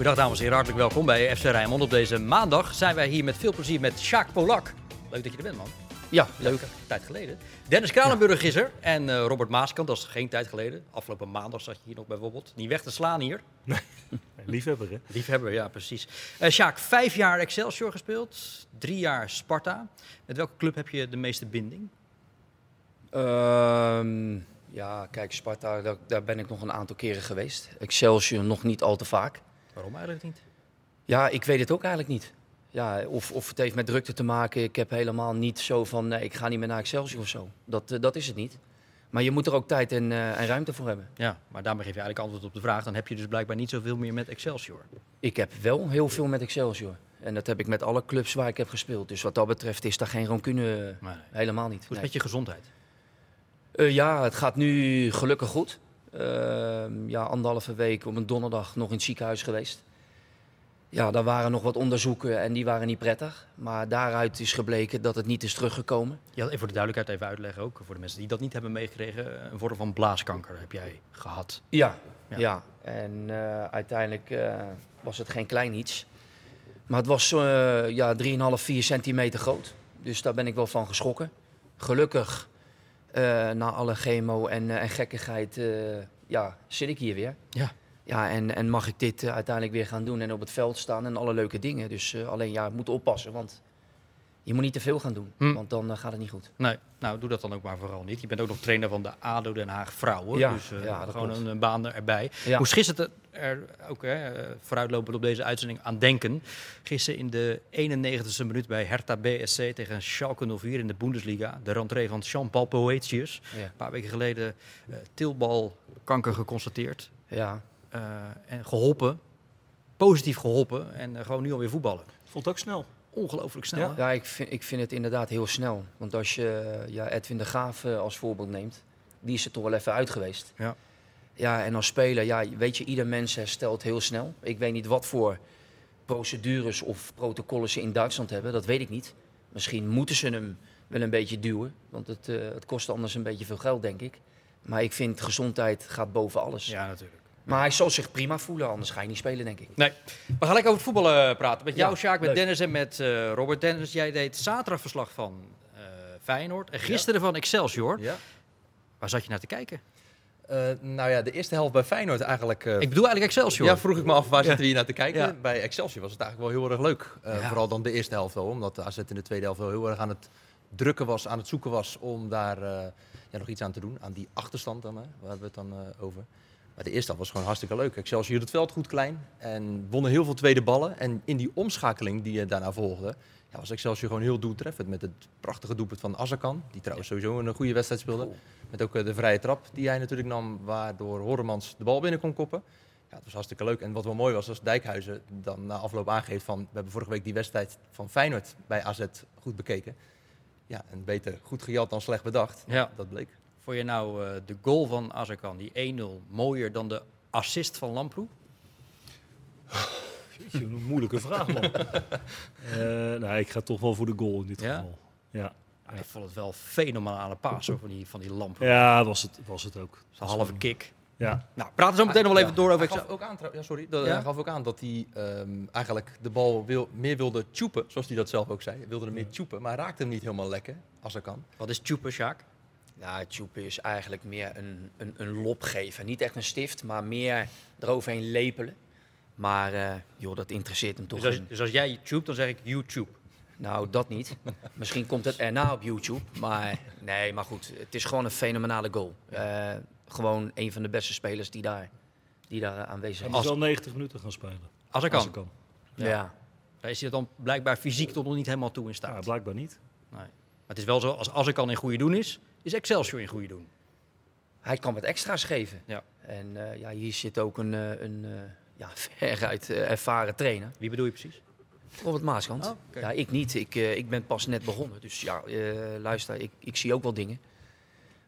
Goedendag dames en heren, hartelijk welkom bij FC Rijnmond. Op deze maandag zijn wij hier met veel plezier met Sjaak Polak. Leuk dat je er bent, man. Ja, leuk. Tijd geleden. Dennis Kranenburg is er en uh, Robert Maaskant, dat is geen tijd geleden. Afgelopen maandag zat je hier nog bijvoorbeeld. Niet weg te slaan hier. Liefhebber, hè? Liefhebber, ja, precies. Uh, Sjaak, vijf jaar Excelsior gespeeld, drie jaar Sparta. Met welke club heb je de meeste binding? Uh, ja, kijk, Sparta, daar, daar, ben ik nog een aantal keren geweest. Excelsior nog niet al te vaak. Waarom eigenlijk niet? Ja, ik weet het ook eigenlijk niet. Ja, of, of het heeft met drukte te maken. Ik heb helemaal niet zo van, nee, ik ga niet meer naar Excelsior of zo. Dat, uh, dat is het niet. Maar je moet er ook tijd en, uh, en, ruimte voor hebben. Ja, maar daarmee geef je eigenlijk antwoord op de vraag. Dan heb je dus blijkbaar niet zoveel meer met Excelsior. Ik heb wel heel veel met Excelsior. En dat heb ik met alle clubs waar ik heb gespeeld. Dus wat dat betreft is daar geen rancune nee. helemaal niet. Hoe is het nee. met je gezondheid? Uh, ja, het gaat nu gelukkig goed. Uh, ja, anderhalve week op een donderdag nog in het ziekenhuis geweest. Ja, daar waren nog wat onderzoeken en die waren niet prettig. Maar daaruit is gebleken dat het niet is teruggekomen. Ja, even voor de duidelijkheid even uitleggen ook. Voor de mensen die dat niet hebben meegekregen. Een vorm van blaaskanker heb jij gehad. Ja, ja. ja. en uh, uiteindelijk uh, was het geen klein iets. Maar het was uh, ja, 3,5, 4 centimeter groot. Dus daar ben ik wel van geschrokken. Gelukkig, na alle chemo en, en gekkigheid, ja, zit ik hier weer. Ja. Ja, en, en mag ik dit uiteindelijk weer gaan doen en op het veld staan en alle leuke dingen. Dus alleen ja, ik moet oppassen, want je moet niet te veel gaan doen, hm. want dan uh, gaat het niet goed. Nee, nou doe dat dan ook maar vooral niet. Je bent ook nog trainer van de ADO Den Haag Vrouwen, ja, dus ja, gewoon een, een, baan erbij. Ja. Hoe gisteren er ook hè, vooruitlopend op deze uitzending aan denken. Gisteren in de 91e minuut bij Hertha BSC tegen Schalke 04 in de Bundesliga. De rentree van Jean-Paul Poetius. Een paar weken geleden tilbalkanker geconstateerd. Ja. Uh, en geholpen, positief geholpen en uh, gewoon nu alweer voetballen. Vond het ook snel. Ongelooflijk snel. Ja, ja ik, vind, ik vind het inderdaad heel snel. Want als je ja, Edwin de Graaf uh, als voorbeeld neemt, die is er toch wel even uit geweest. Ja. Ja, en als speler, ja, weet je, ieder mens herstelt heel snel. Ik weet niet wat voor procedures of protocollen ze in Duitsland hebben, dat weet ik niet. Misschien moeten ze hem wel een beetje duwen, want het, het kost anders een beetje veel geld, denk ik. Maar ik vind gezondheid gaat boven alles. Ja, natuurlijk. Maar hij zal zich prima voelen, anders ga je niet spelen, denk ik. Nee. We gaan lekker over het voetballen praten. Met jou, ja, Sjaak, met leuk. Dennis en met uh, Robert. Dennis, jij deed zaterdag verslag van uh, Feyenoord. En gisteren ja. van Excelsior. Ja. Waar zat je naar te kijken? Uh, nou ja, de eerste helft bij Feyenoord eigenlijk... ik bedoel eigenlijk Excelsior. Ja, vroeg ik me af, waar zitten we hier naar te kijken? Ja. Bij Excelsior was het eigenlijk wel heel erg leuk. Vooral dan de eerste helft wel, omdat de AZ in de tweede helft wel heel erg aan het drukken was, aan het zoeken was om daar ja, nog iets aan te doen. Aan die achterstand dan, hè, waar hebben we het dan over. Maar de eerste helft was gewoon hartstikke leuk. Excelsior hield het veld goed klein en wonnen heel veel tweede ballen. En in die omschakeling die daarna volgde, ja, was Excelsior gewoon heel doeltreffend. Met het prachtige doelpunt van Azarkan, die trouwens sowieso een goede wedstrijd speelde. Met ook de vrije trap die hij natuurlijk nam, waardoor Horremans de bal binnen kon koppen. Ja, het was hartstikke leuk. En wat wel mooi was, als Dijkhuizen dan na afloop aangeeft van... we hebben vorige week die wedstrijd van Feyenoord bij AZ goed bekeken. Ja, en beter goed gejat dan slecht bedacht. Ja. Dat bleek. Vond je nou uh, de goal van Azarkan, die 1-0, mooier dan de assist van Lamproe? Een moeilijke vraag, man. uh, nou, ik ga toch wel voor de goal in dit ja? geval. Ja. ja. Ik vond het wel fenomenale paas hoor, van die, van die Lamproe. Ja, was het, was het ook. Zo'n halve kick. Ja. Nou, praten zo meteen nog wel even door over... Hij gaf ook aan, ja, sorry, dat, ja? hij gaf ook aan dat hij um, eigenlijk de bal wil, meer wilde tjoepen, zoals hij dat zelf ook zei. Hij wilde hem meer tjoepen, maar hij raakte hem niet helemaal lekker, als hij kan. Wat is tjoepen, Sjaak? Ja, tjoepen is eigenlijk meer een, een, een lop geven. Niet echt een stift, maar meer eroverheen lepelen. Maar uh, joh, dat interesseert hem toch dus als, dus als jij tube, dan zeg ik YouTube. Nou, dat niet. Misschien komt het erna op YouTube. Maar nee, maar goed. Het is gewoon een fenomenale goal. Uh, gewoon een van de beste spelers die daar, die daar aanwezig is. Hij wel 90 minuten gaan spelen. Als ik kan. kan. Ja. ja. Daar is hij dan blijkbaar fysiek tot nog niet helemaal toe in staat. Ja, blijkbaar niet. Nee. Maar het is wel zo, als, als ik kan in goede doen is, is Excelsior in goede doen. Hij kan wat extra's geven. Ja. En uh, ja, hier zit ook een, uh, een uh, ja, veruit ervaren trainer. Wie bedoel je precies? Robert Maaskant. Oh, okay. Ja, ik niet. Ik, ik ben pas net begonnen. Dus ja, luister, ik, ik zie ook wel dingen.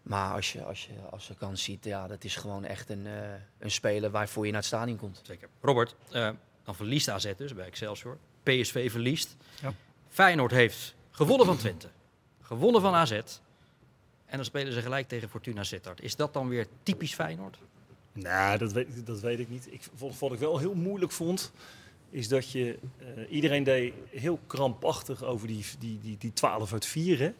Maar als je, als je, als je kan ziet, ja, dat is gewoon echt een, een speler waarvoor je naar het stadion komt. Zeker. Robert, dan verliest AZ dus bij Excelsior. PSV verliest. Ja. Feyenoord heeft gewonnen van Twente. Gewonnen van AZ. En dan spelen ze gelijk tegen Fortuna Sittard. Is dat dan weer typisch Feyenoord? Nou, dat weet, dat weet ik niet. Ik, wat, wat ik wel heel moeilijk vond, is dat je... eh, iedereen deed heel krampachtig over die, die, die, die 12 uit 4, hè.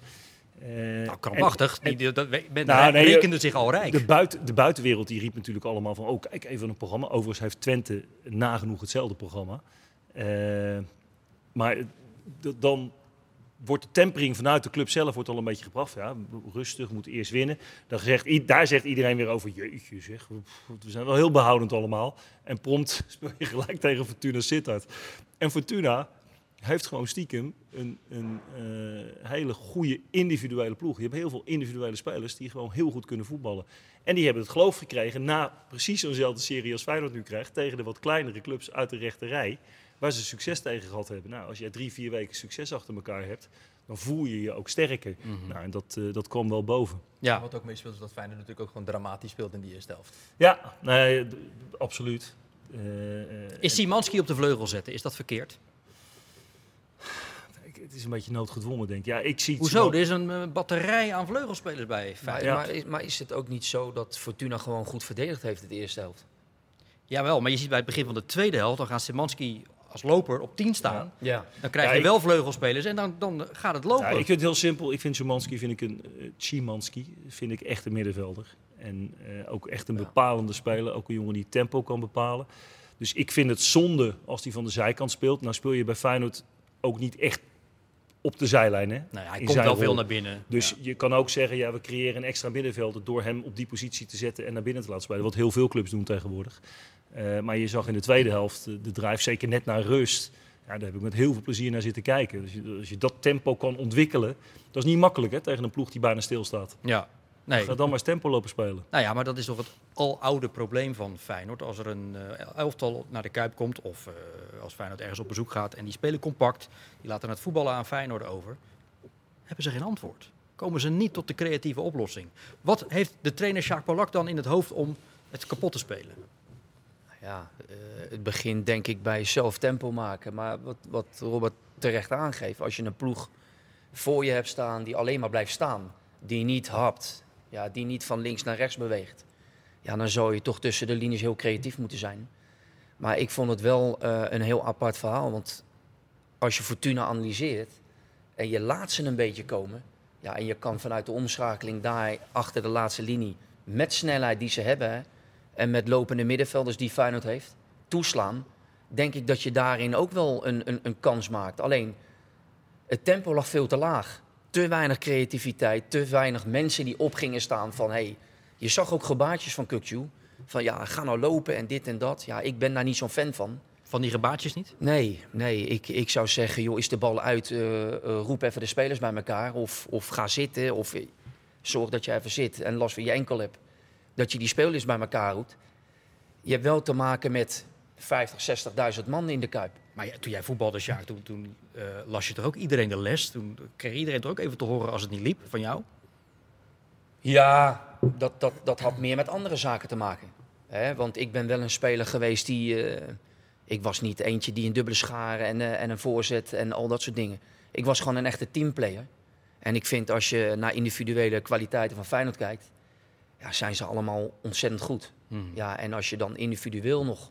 Eh, Nou, krampachtig. en- die, dat, men Nou, nee, rekende zich al rijk. De, buiten, de buitenwereld die riep natuurlijk allemaal van... oh, kijk even een programma. Overigens heeft Twente nagenoeg hetzelfde programma. Eh, maar dan wordt de tempering vanuit de club zelf wordt al een beetje gebracht. Ja, rustig, we moeten eerst winnen. Dan zegt, daar zegt iedereen weer over... jeetje zeg, we, we zijn wel heel behoudend allemaal. En prompt speel je gelijk tegen Fortuna Sittard. En Fortuna heeft gewoon stiekem een, een eh, hele goede individuele ploeg. Je hebt heel veel individuele spelers die gewoon heel goed kunnen voetballen. En die hebben het geloof gekregen na precies zo'nzelfde serie als Feyenoord nu krijgt... tegen de wat kleinere clubs uit de rechterrij, waar ze succes tegen gehad hebben. Nou, als jij drie, vier weken succes achter elkaar hebt, dan voel je je ook sterker. Nou, en dat, eh, dat kwam wel boven. ja, Wat ook meespeelt is dat Feyenoord natuurlijk ook gewoon dramatisch speelt in die eerste helft. Ja, nee, d- absoluut. Eh, eh, is Simanski op de vleugel zetten? Is dat verkeerd? het is een beetje noodgedwongen, denk ik. Ja, ik zie het Hoezo? zo- Er is een batterij aan vleugelspelers bij Feyenoord. Ja. maar, is, maar is het ook niet zo dat Fortuna gewoon goed verdedigd heeft in de eerste helft? Jawel, maar je ziet bij het begin van de tweede helft, dan gaat Simanski als loper op 10 staan. Ja. Dan krijg je ik- wel vleugelspelers en dan, dan gaat het lopen. Ja, ik vind het heel simpel. Ik vind Szymanski, vind ik een uh, Szymanski, vind ik echt een middenvelder. En eh, ook echt een bepalende speler. Ook een jongen die tempo kan bepalen. Dus ik vind het zonde als hij van de zijkant speelt. Nou speel je bij Feyenoord ook niet echt op de zijlijn. Hè? nou ja, hij in komt wel veel naar binnen. Dus Ja. je kan ook zeggen, ja, we creëren een extra middenvelder door hem op die positie te zetten en naar binnen te laten spelen. Wat heel veel clubs doen tegenwoordig. Eh, maar je zag in de tweede helft de drive, zeker net naar rust. Ja, daar heb ik met heel veel plezier naar zitten kijken. Dus als je dat tempo kan ontwikkelen, dat is niet makkelijk hè, tegen een ploeg die bijna stilstaat. ja. Nee. Ga dan maar eens tempo lopen spelen. Nou ja, maar dat is toch het aloude probleem van Feyenoord. Als er een eh, elftal naar de Kuip komt of eh, als Feyenoord ergens op bezoek gaat en die spelen compact, die laten het voetballen aan Feyenoord over, hebben ze geen antwoord. Komen ze niet tot de creatieve oplossing. Wat heeft de trainer Jacques Polak dan in het hoofd om het kapot te spelen? Ja, eh, het begint denk ik bij zelf tempo maken. Maar wat, wat Robert terecht aangeeft, als je een ploeg voor je hebt staan die alleen maar blijft staan, die niet hapt, ja, die niet van links naar rechts beweegt, ja, dan zou je toch tussen de linies heel creatief moeten zijn. Maar ik vond het wel eh, een heel apart verhaal, want als je Fortuna analyseert en je laat ze een beetje komen, ja, en je kan vanuit de omschakeling daar achter de laatste linie met snelheid die ze hebben, en met lopende middenvelders die Feyenoord heeft, toeslaan, denk ik dat je daarin ook wel een, een, een kans maakt. Alleen, het tempo lag veel te laag. Te weinig creativiteit, te weinig mensen die op gingen staan van... Hey, je zag ook gebaartjes van Kukju, van ja, ga nou lopen en dit en dat. Ja, ik ben daar niet zo'n fan van. Van die gebaatjes niet? Nee, nee, ik, ik zou zeggen, joh, is de bal uit, eh, eh, roep even de spelers bij elkaar. Of, of ga zitten, of eh, zorg dat je even zit en last van je enkel hebt. Dat je die spelers bij elkaar roept. Je hebt wel te maken met 50, 60.000 man in de Kuip. Maar ja, toen jij voetbalde, Sjaak, toen, toen eh, las je toch ook iedereen de les? Toen kreeg iedereen toch ook even te horen als het niet liep van jou? Ja, dat, dat, dat had meer met andere zaken te maken. Hè? Want ik ben wel een speler geweest die... eh, ik was niet eentje die een dubbele scharen en, eh, en een voorzet en al dat soort dingen. Ik was gewoon een echte teamplayer. En ik vind als je naar individuele kwaliteiten van Feyenoord kijkt... Ja, zijn ze allemaal ontzettend goed. Ja, en als je dan individueel nog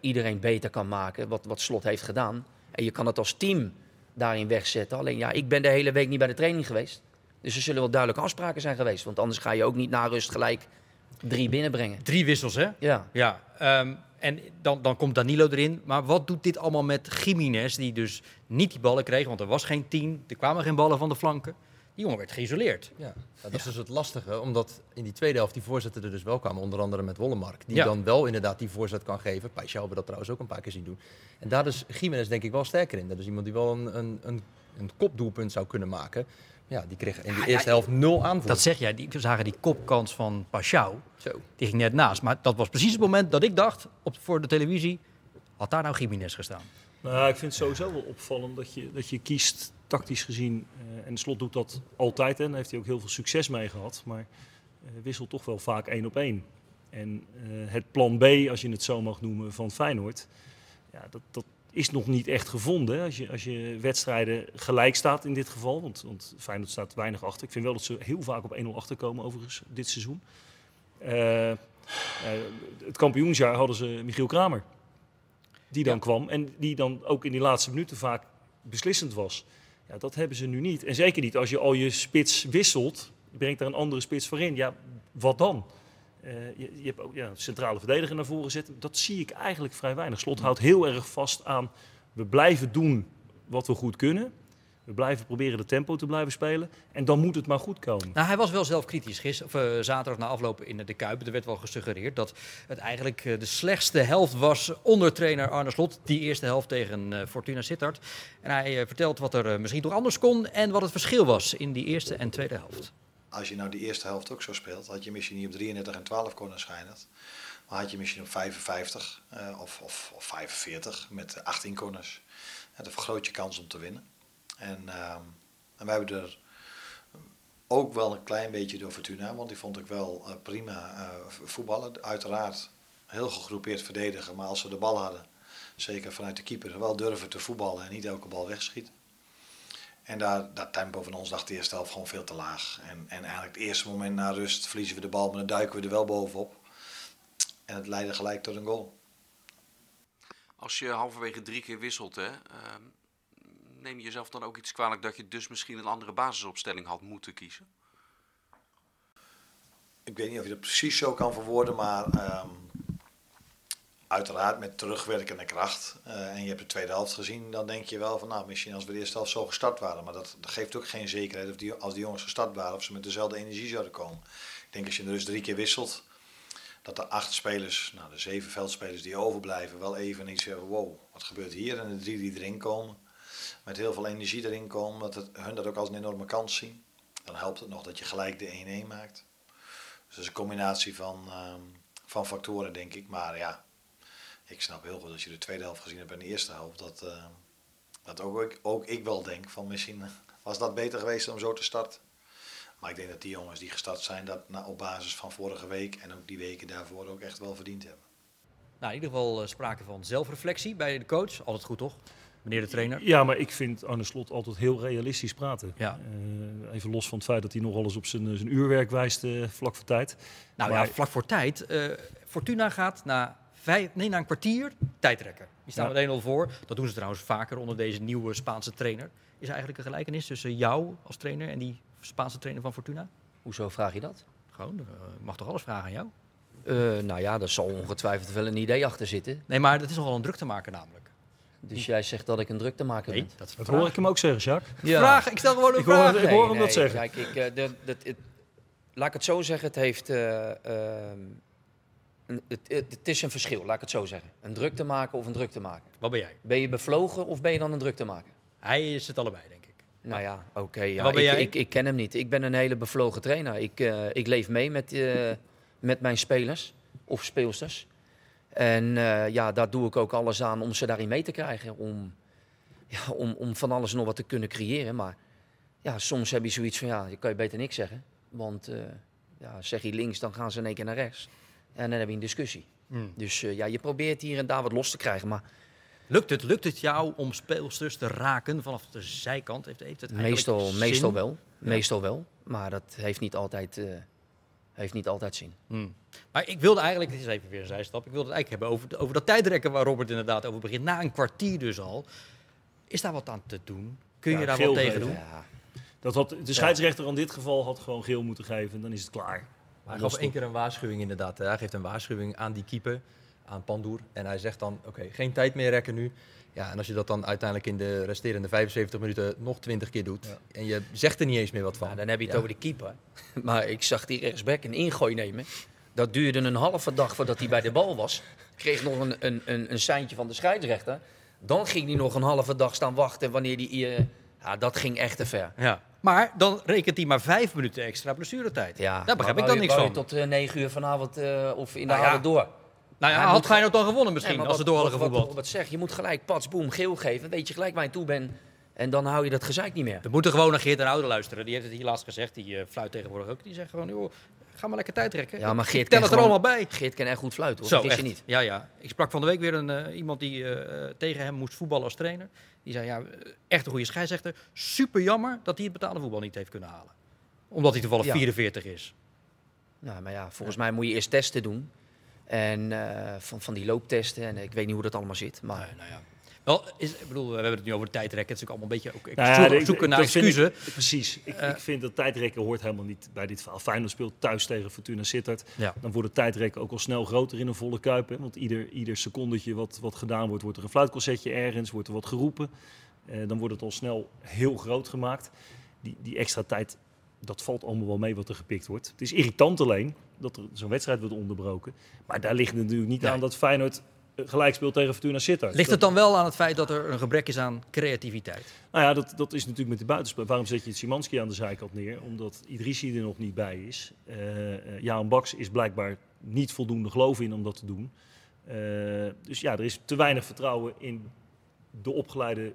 iedereen beter kan maken, wat, wat Slot heeft gedaan... en je kan het als team daarin wegzetten. Alleen ja, ik ben de hele week niet bij de training geweest. Dus er zullen wel duidelijke afspraken zijn geweest. Want anders ga je ook niet na rust gelijk drie binnenbrengen. Drie wissels, hè? Ja, Ja, ehm, en dan, dan komt Danilo erin. Maar wat doet dit allemaal met Jiménez, die dus niet die ballen kreeg? Want er was geen tien, er kwamen geen ballen van de flanken. Die jongen werd geïsoleerd. Ja, ja, dat is dus het lastige, omdat in die tweede helft die voorzetten er dus wel kwamen, onder andere met Wollemark. Die Ja. dan wel inderdaad die voorzet kan geven. Paixão hebben we dat trouwens ook een paar keer zien doen. En daar is Jiménez denk ik wel sterker in. Dat is iemand die wel een, een, een, een kopdoelpunt zou kunnen maken. Ja, die kreeg in de Ja, eerste helft nul aanvoer. Dat zeg jij, die, we zagen die kopkans van Pashao. Zo. Die ging net naast. Maar dat was precies het moment dat ik dacht, op, voor de televisie, had daar nou Jiménez gestaan? Nou, ik vind het sowieso wel opvallend dat je, dat je kiest, tactisch gezien. eh, en Slot doet dat altijd en heeft hij ook heel veel succes mee gehad. Maar eh, wisselt toch wel vaak één op één. En eh, het plan B, als je het zo mag noemen, van Feyenoord. Ja, dat, dat is nog niet echt gevonden. Als je, als je wedstrijden gelijk staat in dit geval. Want, want Feyenoord staat weinig achter. Ik vind wel dat ze heel vaak op 1-0 achterkomen overigens dit seizoen. Het kampioensjaar hadden ze Michiel Kramer. Die dan kwam en die dan ook in die laatste minuten vaak beslissend was. Ja, dat hebben ze nu niet. En zeker niet als je al je spits wisselt, brengt daar een andere spits voor in. Ja, wat dan? Uh, je, je, hebt ook ja, centrale verdediger naar voren zetten. Dat zie ik eigenlijk vrij weinig. Slot houdt heel erg vast aan, we blijven doen wat we goed kunnen. We blijven proberen de tempo te blijven spelen. En dan moet het maar goed komen. Nou, hij was wel zelf kritisch. Gisteren, of, uh, zaterdag na afloop in de Kuip. Er werd wel gesuggereerd dat het eigenlijk uh, de slechtste helft was onder trainer Arne Slot. Die eerste helft tegen uh, Fortuna Sittard. En hij vertelt wat er misschien toch anders kon. En wat het verschil was in die eerste en tweede helft. Als je nou die eerste helft ook zo speelt, had je misschien niet op 33 en 12 corners geëindigd. Maar had je misschien op 55 of, of, of 45 met 18 corners. En dan vergroot je kans om te winnen. En, uh, en we hebben er ook wel een klein beetje door Fortuna, want die vond ik wel uh, prima uh, voetballen. Uiteraard heel gegroepeerd verdedigen, maar als we de bal hadden, zeker vanuit de keeper, wel durven te voetballen en niet elke bal wegschieten. En daar, dat tempo van ons dacht de eerste helft gewoon veel te laag. En, en eigenlijk het eerste moment na rust verliezen we de bal, maar dan duiken we er wel bovenop. En het leidde gelijk tot een goal. Als je halverwege drie keer wisselt, hè, uh, neem je jezelf dan ook iets kwalijk dat je dus misschien een andere basisopstelling had moeten kiezen? Ik weet niet of je dat precies zo kan verwoorden, maar um, uiteraard met terugwerkende kracht. Uh, en je hebt de tweede helft gezien, dan denk je wel van nou, misschien als we de eerste helft zo gestart waren. Maar dat, dat geeft ook geen zekerheid of die, als die jongens gestart waren, of ze met dezelfde energie zouden komen. Ik denk als je er dus drie keer wisselt, dat de acht spelers, nou de zeven veldspelers die overblijven, wel even iets zeggen, wow, wat gebeurt hier? En de drie die erin komen, met heel veel energie erin komen, dat het, hun dat ook als een enorme kans zien. Dan helpt het nog dat je gelijk de 1-1 maakt. Dus dat is een combinatie van, um, van factoren, denk ik. Maar ja, ik snap heel goed als je de tweede helft gezien hebt en de eerste helft, dat, uh, dat ook, ik, ook ik wel denk van misschien was dat beter geweest om zo te starten. Maar ik denk dat die jongens die gestart zijn, dat nou, op basis van vorige week en ook die weken daarvoor ook echt wel verdiend hebben. Nou, in ieder geval uh, sprake van zelfreflectie bij de coach. Altijd goed, toch? Meneer de trainer? Ja, maar ik vind Arne Slot altijd heel realistisch praten. Ja. Uh, even los van het feit dat hij nogal eens op zijn, zijn uurwerk wijst uh, vlak voor tijd. Nou maar... ja, vlak voor tijd. Uh, Fortuna gaat na, vijf, nee, na een kwartier tijdrekken. Die staan ja. meteen al voor. Dat doen ze trouwens vaker onder deze nieuwe Spaanse trainer. Is er eigenlijk een gelijkenis tussen jou als trainer en die Spaanse trainer van Fortuna? Hoezo vraag je dat? Gewoon, mag toch alles vragen aan jou? Uh, nou ja, daar zal ongetwijfeld wel een idee achter zitten. Nee, maar dat is nogal een druk te maken namelijk. Dus jij zegt dat ik een druk te maken nee, ben? Dat, dat hoor ik hem ook zeggen, Jacques. Ja. Vraag, ik stel gewoon een ik vraag. Hoor, ik hoor hem nee, dat zeggen. Kijk, ik, uh, de, de, het, laat ik het zo zeggen, het heeft... Uh, uh, het, het, het, is een verschil, laat ik het zo zeggen. Een druk te maken of een druk te maken. Wat ben jij? Ben je bevlogen of ben je dan een druk te maken? Hij is het allebei, denk ik. Nou ja, oké. Okay, ja. ik, ik, ik, ken hem niet. Ik ben een hele bevlogen trainer. Ik, ik leef mee met, met mijn spelers of speelsters. En uh, ja, daar doe ik ook alles aan om ze daarin mee te krijgen. Om, ja, om, om van alles nog wat te kunnen creëren. Maar ja, soms heb je zoiets van, ja, je kan je beter niks zeggen. Want uh, ja, zeg je links, dan gaan ze in één keer naar rechts. En dan heb je een discussie. Mm. Dus uh, ja, je probeert hier en daar wat los te krijgen. Maar Lukt het, lukt het jou om speelsters te raken vanaf de zijkant? Heeft, heeft het meestal, meestal wel. Ja. Meestal wel. Maar dat heeft niet altijd heeft niet altijd zin. Hmm. Maar ik wilde eigenlijk, dit is even weer een zijstap, ik wilde het eigenlijk hebben over, over dat tijdrekken waar Robert inderdaad over begint. Na een kwartier dus al. Is daar wat aan te doen? Kun je ja, daar wat tegen doen? Ja. Dat had, de scheidsrechter in dit geval had gewoon geel moeten geven en dan is het klaar. Maar hij gaf één keer een waarschuwing inderdaad. Hij geeft een waarschuwing aan die keeper, aan Pandoer. En hij zegt dan, oké, okay, geen tijd meer rekken nu. Ja, en als je dat dan uiteindelijk in de resterende 75 minuten nog 20 keer doet ja. en je zegt er niet eens meer wat van. Ja, dan heb je het ja. over de keeper. Maar ik zag die rechtsback een ingooi nemen. Dat duurde een halve dag voordat hij bij de bal was. Kreeg nog een, een, een, een seintje van de scheidsrechter. Dan ging hij nog een halve dag staan wachten wanneer hij... Uh, ja, dat ging echt te ver. Ja. Maar dan rekent hij maar vijf minuten extra blessuretijd. Ja, Daar begrijp ik dan niks van. tot uh, negen uur vanavond uh, of in de nou, avond door. Nou ja, had Feyenoord dan gewonnen misschien, nee, als ze door hadden gevoetbald. Wat, zeg, je moet gelijk pats, boem, geel geven. Weet je gelijk waar je toe bent. En dan hou je dat gezeik niet meer. We moeten gewoon naar Geert en Oude luisteren. Die heeft het hier laatst gezegd. Die uh, fluit tegenwoordig ook. Die zegt gewoon, joh, ga maar lekker tijd trekken. Ja, maar Geert tel het er allemaal bij. Geert kan echt goed fluiten, hoor. Zo, dat is je niet. Ja, ja. Ik sprak van de week weer een, uh, iemand die uh, tegen hem moest voetballen als trainer. Die zei, ja, echt een goede scheidsrechter. Super jammer dat hij het betaalde voetbal niet heeft kunnen halen. Omdat hij toevallig ja. 44 is. Nou, maar ja, volgens mij moet je eerst testen doen. En eh, van, van die looptesten. En ik weet niet hoe dat allemaal zit. Maar nou ja. Wel, is, ik bedoel, we hebben het nu over tijdrekken. Het is ook allemaal een beetje ook, Nou ja, zoek- ik- zoeken ik- naar excuses. ik- precies. Ik, Eh. ik vind dat tijdrekken hoort helemaal niet bij dit verhaal. Feyenoord speelt thuis tegen Fortuna Sittard. Ja. Dan worden tijdrekken ook al snel groter in een volle kuip. Hè? Want ieder, ieder secondetje wat, wat gedaan wordt, wordt er een fluitconcert ergens, wordt er wat geroepen. Eh, dan wordt het al snel heel groot gemaakt. Die, die extra tijd, dat valt allemaal wel mee wat er gepikt wordt. Het is irritant alleen dat er zo'n wedstrijd wordt onderbroken. Maar daar ligt het natuurlijk niet Nee. aan dat Feyenoord eh, gelijk speelt tegen Fortuna Sittard. Ligt het dan wel aan het feit dat er een gebrek is aan creativiteit? nou ja, dat, dat is natuurlijk met de buitenspel. Waarom zet je het Simanski aan de zijkant neer? Omdat Idrissi er nog niet bij is. Eh, Jaan Baks is blijkbaar niet voldoende geloof in om dat te doen. Dus ja, er is te weinig vertrouwen in de opgeleide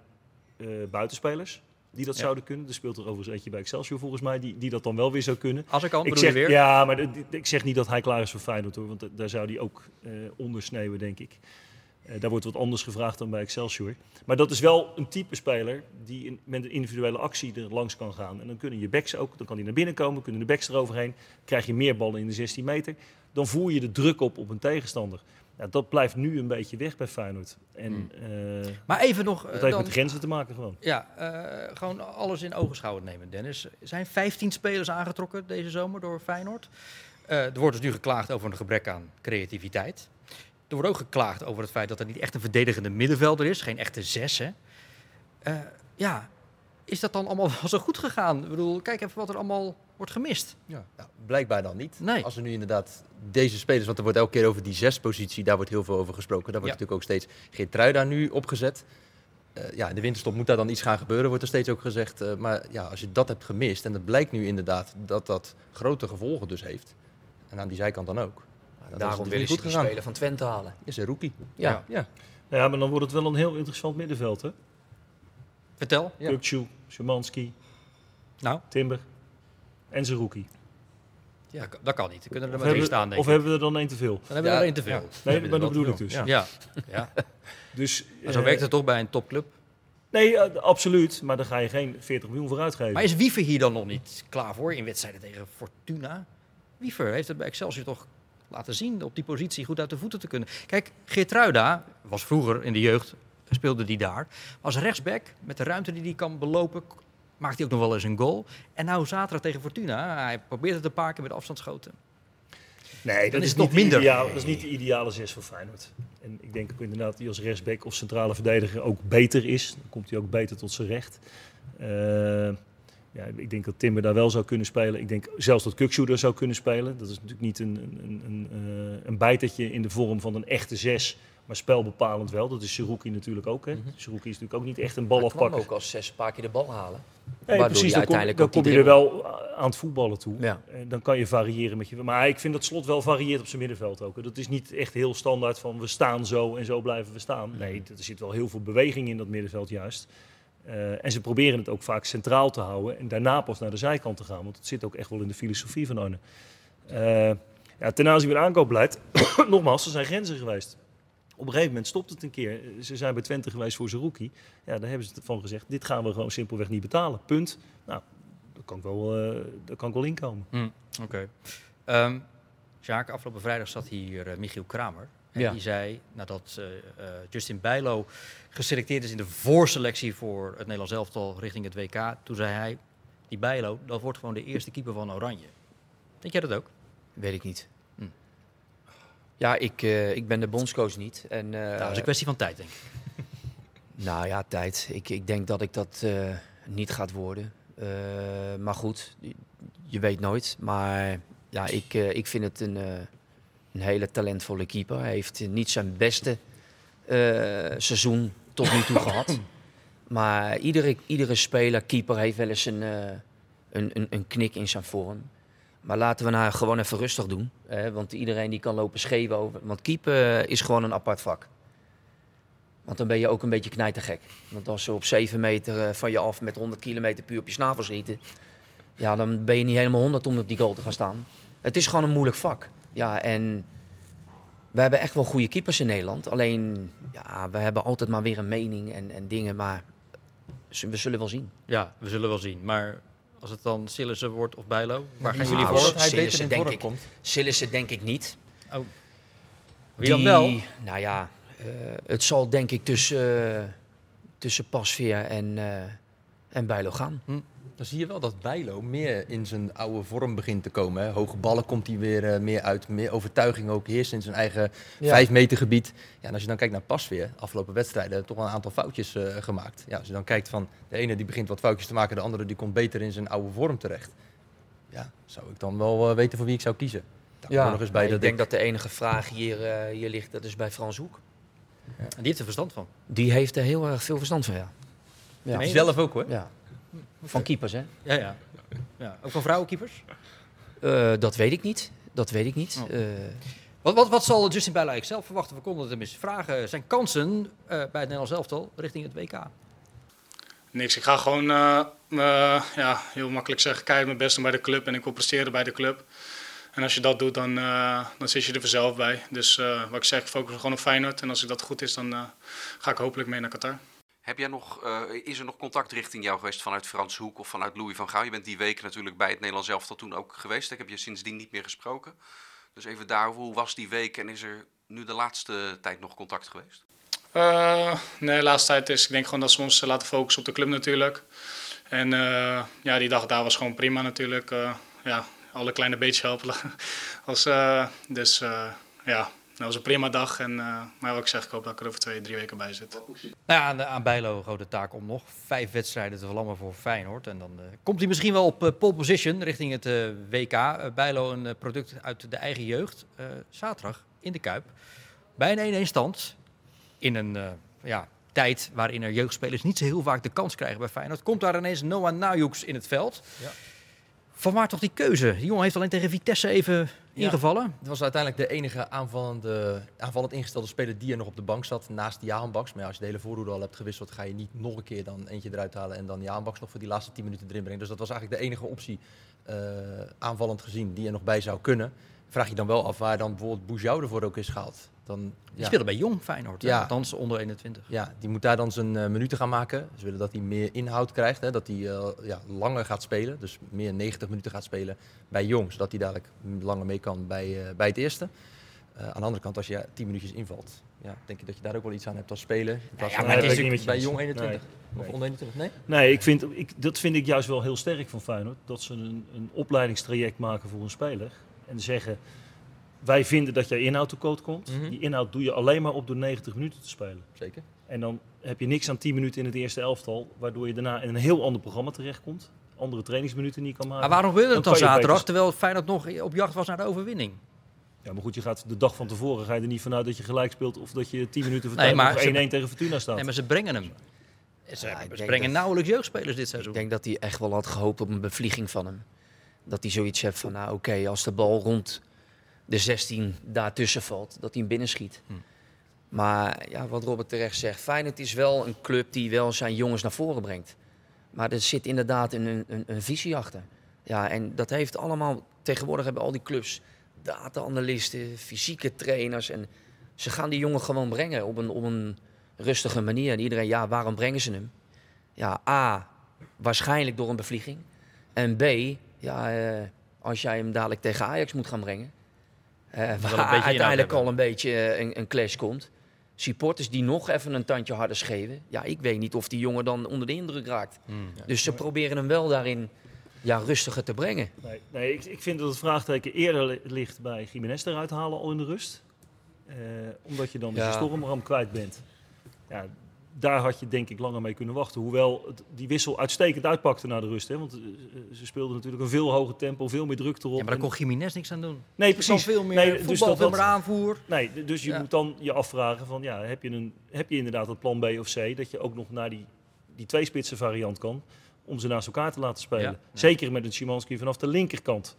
buitenspelers die dat Ja. zouden kunnen. Er speelt er overigens eentje bij Excelsior volgens mij, die, die dat dan wel weer zou kunnen. Als ik kan, Ik zeg, weer? ja, maar ik zeg niet dat hij klaar is voor Feyenoord hoor, want da- daar zou hij ook eh ondersneeuwen, denk ik. Eh, daar wordt wat anders gevraagd dan bij Excelsior. Maar dat is wel een type speler die in- met een individuele actie er langs kan gaan. En dan kunnen je backs ook, dan kan hij naar binnen komen, kunnen de backs eroverheen. Krijg je meer ballen in de 16 meter. Dan voer je de druk op op een tegenstander. Ja, dat blijft nu een beetje weg bij Feyenoord. En eh, Maar even nog... dat eh, heeft dan- met grenzen te maken gewoon. Ja, eh, gewoon alles in ogenschouw nemen, Dennis. Er zijn 15 spelers aangetrokken deze zomer door Feyenoord. Eh, er wordt dus nu geklaagd over een gebrek aan creativiteit. Er wordt ook geklaagd over het feit dat er niet echt een verdedigende middenvelder is. Geen echte zes, hè. Eh, ja, is dat dan allemaal wel zo goed gegaan? Ik bedoel, kijk even wat er allemaal wordt gemist. Ja. Nou, blijkbaar dan niet. Nee. Als er nu inderdaad deze spelers, want er wordt elke keer over die zespositie, daar wordt heel veel over gesproken. Daar wordt Ja. natuurlijk ook steeds Geertruida nu opgezet. Eh, ja, in de winterstop moet daar dan iets gaan gebeuren, wordt er steeds ook gezegd. Eh, maar ja, als je dat hebt gemist, en het blijkt nu inderdaad dat dat grote gevolgen dus heeft. En aan die zijkant dan ook. Ja, daarom willen niet ze goed die gegaan. speler van Twente halen. Is een rookie. Ja. Ja. Ja, maar dan wordt het wel een heel interessant middenveld hè. Vertel. Ja. Szymanski, Nou, Timber en Zerouki. ja, dat, kan niet. Er kunnen er Of maar drie hebben, staan, denk of ik. hebben we er dan één te veel? Dan hebben we er één te veel. ja. Nee, maar dat bedoel ik dus. Ja, ja. Dus, Maar zo eh, werkt het toch bij een topclub. Nee, eh, absoluut. Maar dan ga je geen 40 miljoen voor uitgeven. Maar is Wiever hier dan nog niet klaar voor in wedstrijden tegen Fortuna? Wiever heeft het bij Excelsior toch laten zien op die positie goed uit de voeten te kunnen. Kijk, Geertruida was vroeger in de jeugd, speelde die daar. Als rechtsback, met de ruimte die hij kan belopen, maakt hij ook nog wel eens een goal. En nou zaterdag tegen Fortuna, hij probeert het een paar keer met afstandsschoten. nee, dan dat is is, het nog minder. dat is niet de ideale zes voor Feyenoord. En ik denk ook inderdaad dat hij als rechtsback of centrale verdediger ook beter is. Dan komt hij ook beter tot zijn recht. Eh, ja, ik denk dat Timber daar wel zou kunnen spelen. Ik denk zelfs dat daar zou kunnen spelen. Dat is natuurlijk niet een, een, een, een, eh, een bijtertje in de vorm van een echte zes. Maar spelbepalend wel. Dat is Seruki natuurlijk ook. Hè. Seruki is natuurlijk ook niet echt een Hij balafpakker. ook als zes een paar keer de bal halen. Nee, Waardoor precies. hij Dan kom, uiteindelijk dan kom je er wel aan het voetballen toe. Ja. En dan kan je variëren met je. Maar ik vind dat slot wel varieert op zijn middenveld ook. Dat is niet echt heel standaard van we staan zo en zo blijven we staan. Nee, er zit wel heel veel beweging in dat middenveld juist. Eh, en ze proberen het ook vaak centraal te houden en daarna pas naar de zijkant te gaan. Want het zit ook echt wel in de filosofie van Arne. Eh, ja, ten aanzien van aankoopbeleid, nogmaals, er zijn grenzen geweest. Op een gegeven moment stopt het een keer. Ze zijn bij Twente geweest voor zijn rookie. Ja, daar hebben ze van gezegd, dit gaan we gewoon simpelweg niet betalen. Punt. Nou, daar kan ik wel, eh, daar kan ik wel inkomen. Oké. Ehm Sjaak, afgelopen vrijdag zat hier eh, Michiel Kramer. En Ja. die zei, nadat eh, eh, Justin Bijlo geselecteerd is in de voorselectie voor het Nederlands elftal richting het WK, toen zei hij, die Bijlo, dat wordt gewoon de eerste keeper van Oranje. Denk jij dat ook? Weet ik niet. Ja, ik, eh, ik ben de bondscoach niet. En, eh, nou, dat is een kwestie van tijd, denk ik. Nou ja, tijd. Ik, ik denk dat ik dat eh, niet gaat worden. Maar goed, je, weet nooit. Maar ja, ik, ik vind het een, een hele talentvolle keeper. Hij heeft niet zijn beste seizoen tot nu toe gehad. Maar iedere, iedere speler, keeper, heeft wel eens een, een, een, een knik in zijn vorm. Maar laten we nou gewoon even rustig doen. Hè? Want iedereen die kan lopen scheven over. Want keeper is gewoon een apart vak. Want dan ben je ook een beetje knijtergek. Want als ze op 7 meter eh, van je af met 100 kilometer puur op je snavel schieten. Ja, dan ben je niet helemaal 100 om op die goal te gaan staan. Het is gewoon een moeilijk vak. Ja, en we hebben echt wel goede keepers in Nederland. Alleen, ja, we hebben altijd maar weer een mening en, en dingen. Maar we zullen wel zien. Ja, we zullen wel zien. Maar Als het dan Sillissen wordt of Bijlo? Waar gaan Nou, jullie voor? hij beter Sillissen, denk ik. komt. Sillissen denk ik niet. Wie dan wel? Nou ja, eh, het zal denk ik tussen, eh, tussen Pasveer en, eh en Bijlo gaan. Dan zie je wel dat Bijlo meer in zijn oude vorm begint te komen. Hè. Hoge ballen komt hij weer eh, meer uit. Meer overtuiging ook heerst in zijn eigen Ja. vijf meter gebied. Ja, en als je dan kijkt naar Pasveer, afgelopen wedstrijden, toch wel een aantal foutjes eh, gemaakt. Ja, als je dan kijkt van de ene die begint wat foutjes te maken, de andere die komt beter in zijn oude vorm terecht. Ja, zou ik dan wel eh, weten voor wie ik zou kiezen. Daar komt nog eens bij maar dat ik denk dat de enige vraag hier, eh, hier ligt, dat is bij Frans Hoek. En die heeft er verstand van. Die heeft er heel erg veel verstand van, ja. Je zelf ook hoor. ja. Van keepers, hè? Ja, ja. ja. Ook van vrouwenkeepers? Eh, dat weet ik niet. Dat weet ik niet. Oh. Eh, Wat, wat, wat zal Justin Bijlo eigenlijk zelf verwachten? We konden het hem eens vragen. Zijn kansen eh, bij het Nederlands elftal richting het WK. Niks. Ik ga gewoon ja, heel makkelijk zeggen, keihard mijn best doen bij de club en ik wil presteren bij de club. En als je dat doet, dan, eh, dan zit je er vanzelf bij. Dus eh, wat ik zeg, ik focus gewoon op Feyenoord. En als ik dat goed is, dan eh, ga ik hopelijk mee naar Qatar. Heb jij nog, eh, is er nog contact richting jou geweest vanuit Frans Hoek of vanuit Louis van Gaal? Je bent die weken natuurlijk bij het Nederlands elftal toen ook geweest. Ik heb je sindsdien niet meer gesproken. Dus even daarover, hoe was die week en is er nu de laatste tijd nog contact geweest? Eh, nee, de laatste tijd is, ik denk gewoon dat ze ons laten focussen op de club natuurlijk. En eh, ja, die dag daar was gewoon prima natuurlijk. Eh, ja, alle kleine beetjes helpen. Als, eh, dus eh, ja, dat was een prima dag. En, eh, maar wat ik zeg, ik hoop dat ik er over twee, drie weken bij zit. Nou ja, aan, aan Bijlo de taak om nog vijf wedstrijden te vlammen voor Feyenoord. En dan eh, komt hij misschien wel op eh, pole position richting het eh, WK. Bijlo een product uit de eigen jeugd. Eh, zaterdag in de Kuip. Bij een 1-1 stand. In een eh, ja, tijd waarin er jeugdspelers niet zo heel vaak de kans krijgen bij Feyenoord. Komt daar ineens Noah Najoeks in het veld. Ja. Vanwaar toch die keuze? Die jongen heeft alleen tegen Vitesse even Ja. ingevallen. Het was uiteindelijk de enige aanvallende, aanvallend ingestelde speler die er nog op de bank zat naast Jaan Baks. Maar ja, als je de hele voorhoede al hebt gewisseld, ga je niet nog een keer dan eentje eruit halen en dan Jaan Baks nog voor die laatste 10 minuten erin brengen. Dus dat was eigenlijk de enige optie eh, aanvallend gezien die er nog bij zou kunnen. Vraag je dan wel af waar dan bijvoorbeeld Boujou ervoor ook is gehaald. Dan, Die ja, speelde bij Jong Feyenoord. Ja. Althans onder 21. ja, die moet daar dan zijn eh, minuten gaan maken. Ze willen dat hij meer inhoud krijgt, hè, dat hij eh, ja, langer gaat spelen. Dus meer 90 minuten gaat spelen bij Jong, zodat hij dadelijk langer mee kan bij, eh, bij het eerste. Eh, aan de andere kant, als je 10 minuutjes invalt, ja, denk je dat je daar ook wel iets aan hebt als spelen. Ja, maar het is bij- niet met je bij eens. Jong 21 Nee. of onder 21, nee? Nee, ik vind, ik, dat vind ik juist wel heel sterk van Feyenoord. Dat ze een, een opleidingstraject maken voor een speler. En zeggen, wij vinden dat jij inhoud tekort komt. Mhm. Die inhoud doe je alleen maar op door 90 minuten te spelen. Zeker. En dan heb je niks aan 10 minuten in het eerste elftal. Waardoor je daarna in een heel ander programma terechtkomt. Andere trainingsminuten niet kan maken. Maar waarom wilde het dan Dan zaterdag, beter- terwijl Feyenoord nog op jacht was naar de overwinning? Ja, maar goed, je gaat de dag van tevoren ga je er niet vanuit dat je gelijk speelt. Of dat je 10 minuten Nee, nog ze- 1-1 tegen Fortuna staat. Nee, maar ze brengen hem. Ze, Ja, brengen dat- nauwelijks jeugdspelers dit seizoen. Ik denk dat hij echt wel had gehoopt op een bevlieging van hem. Dat hij zoiets heeft van, nou oké, als de bal rond de 16 daartussen valt, dat hij hem binnenschiet. Hm. Maar ja, wat Robert terecht zegt, Feyenoord is wel een club die wel zijn jongens naar voren brengt. Maar er zit inderdaad een, een, een visie achter. Ja, en dat heeft allemaal, tegenwoordig hebben al die clubs data-analysten, fysieke trainers. En ze gaan die jongen gewoon brengen op een, op een rustige manier. En iedereen, ja, waarom brengen ze hem? Ja, A, waarschijnlijk door een bevlieging. En B, ja, eh, als jij hem dadelijk tegen Ajax moet gaan brengen. eh, waar uiteindelijk al een beetje eh, een, een clash komt. Supporters die nog even een tandje harder schreeuwen. Ja, ik weet niet of die jongen dan onder de indruk raakt. Hmm. Dus ze proberen hem wel daarin ja, rustiger te brengen. Nee, nee ik, ik vind dat het vraagteken eerder li- ligt bij Jiménez eruit halen al in de rust. Eh, omdat je dan dus Ja. je stormram kwijt bent. Ja, daar had je denk ik langer mee kunnen wachten. Hoewel het, die wissel uitstekend uitpakte na de rust. Hè? Want eh, ze speelden natuurlijk een veel hoger tempo, veel meer druk erop. Ja, maar daar kon Jiménez niks aan doen. nee, precies. veel meer Nee, voetbal, dus dat- veel dat- meer aanvoer. Nee, dus je Ja. moet dan je afvragen van ja, heb je, een, heb je inderdaad het plan B of C dat je ook nog naar die, die tweespitsen variant kan om ze naast elkaar te laten spelen. Ja. Ja. Zeker met een Szymanski vanaf de linkerkant.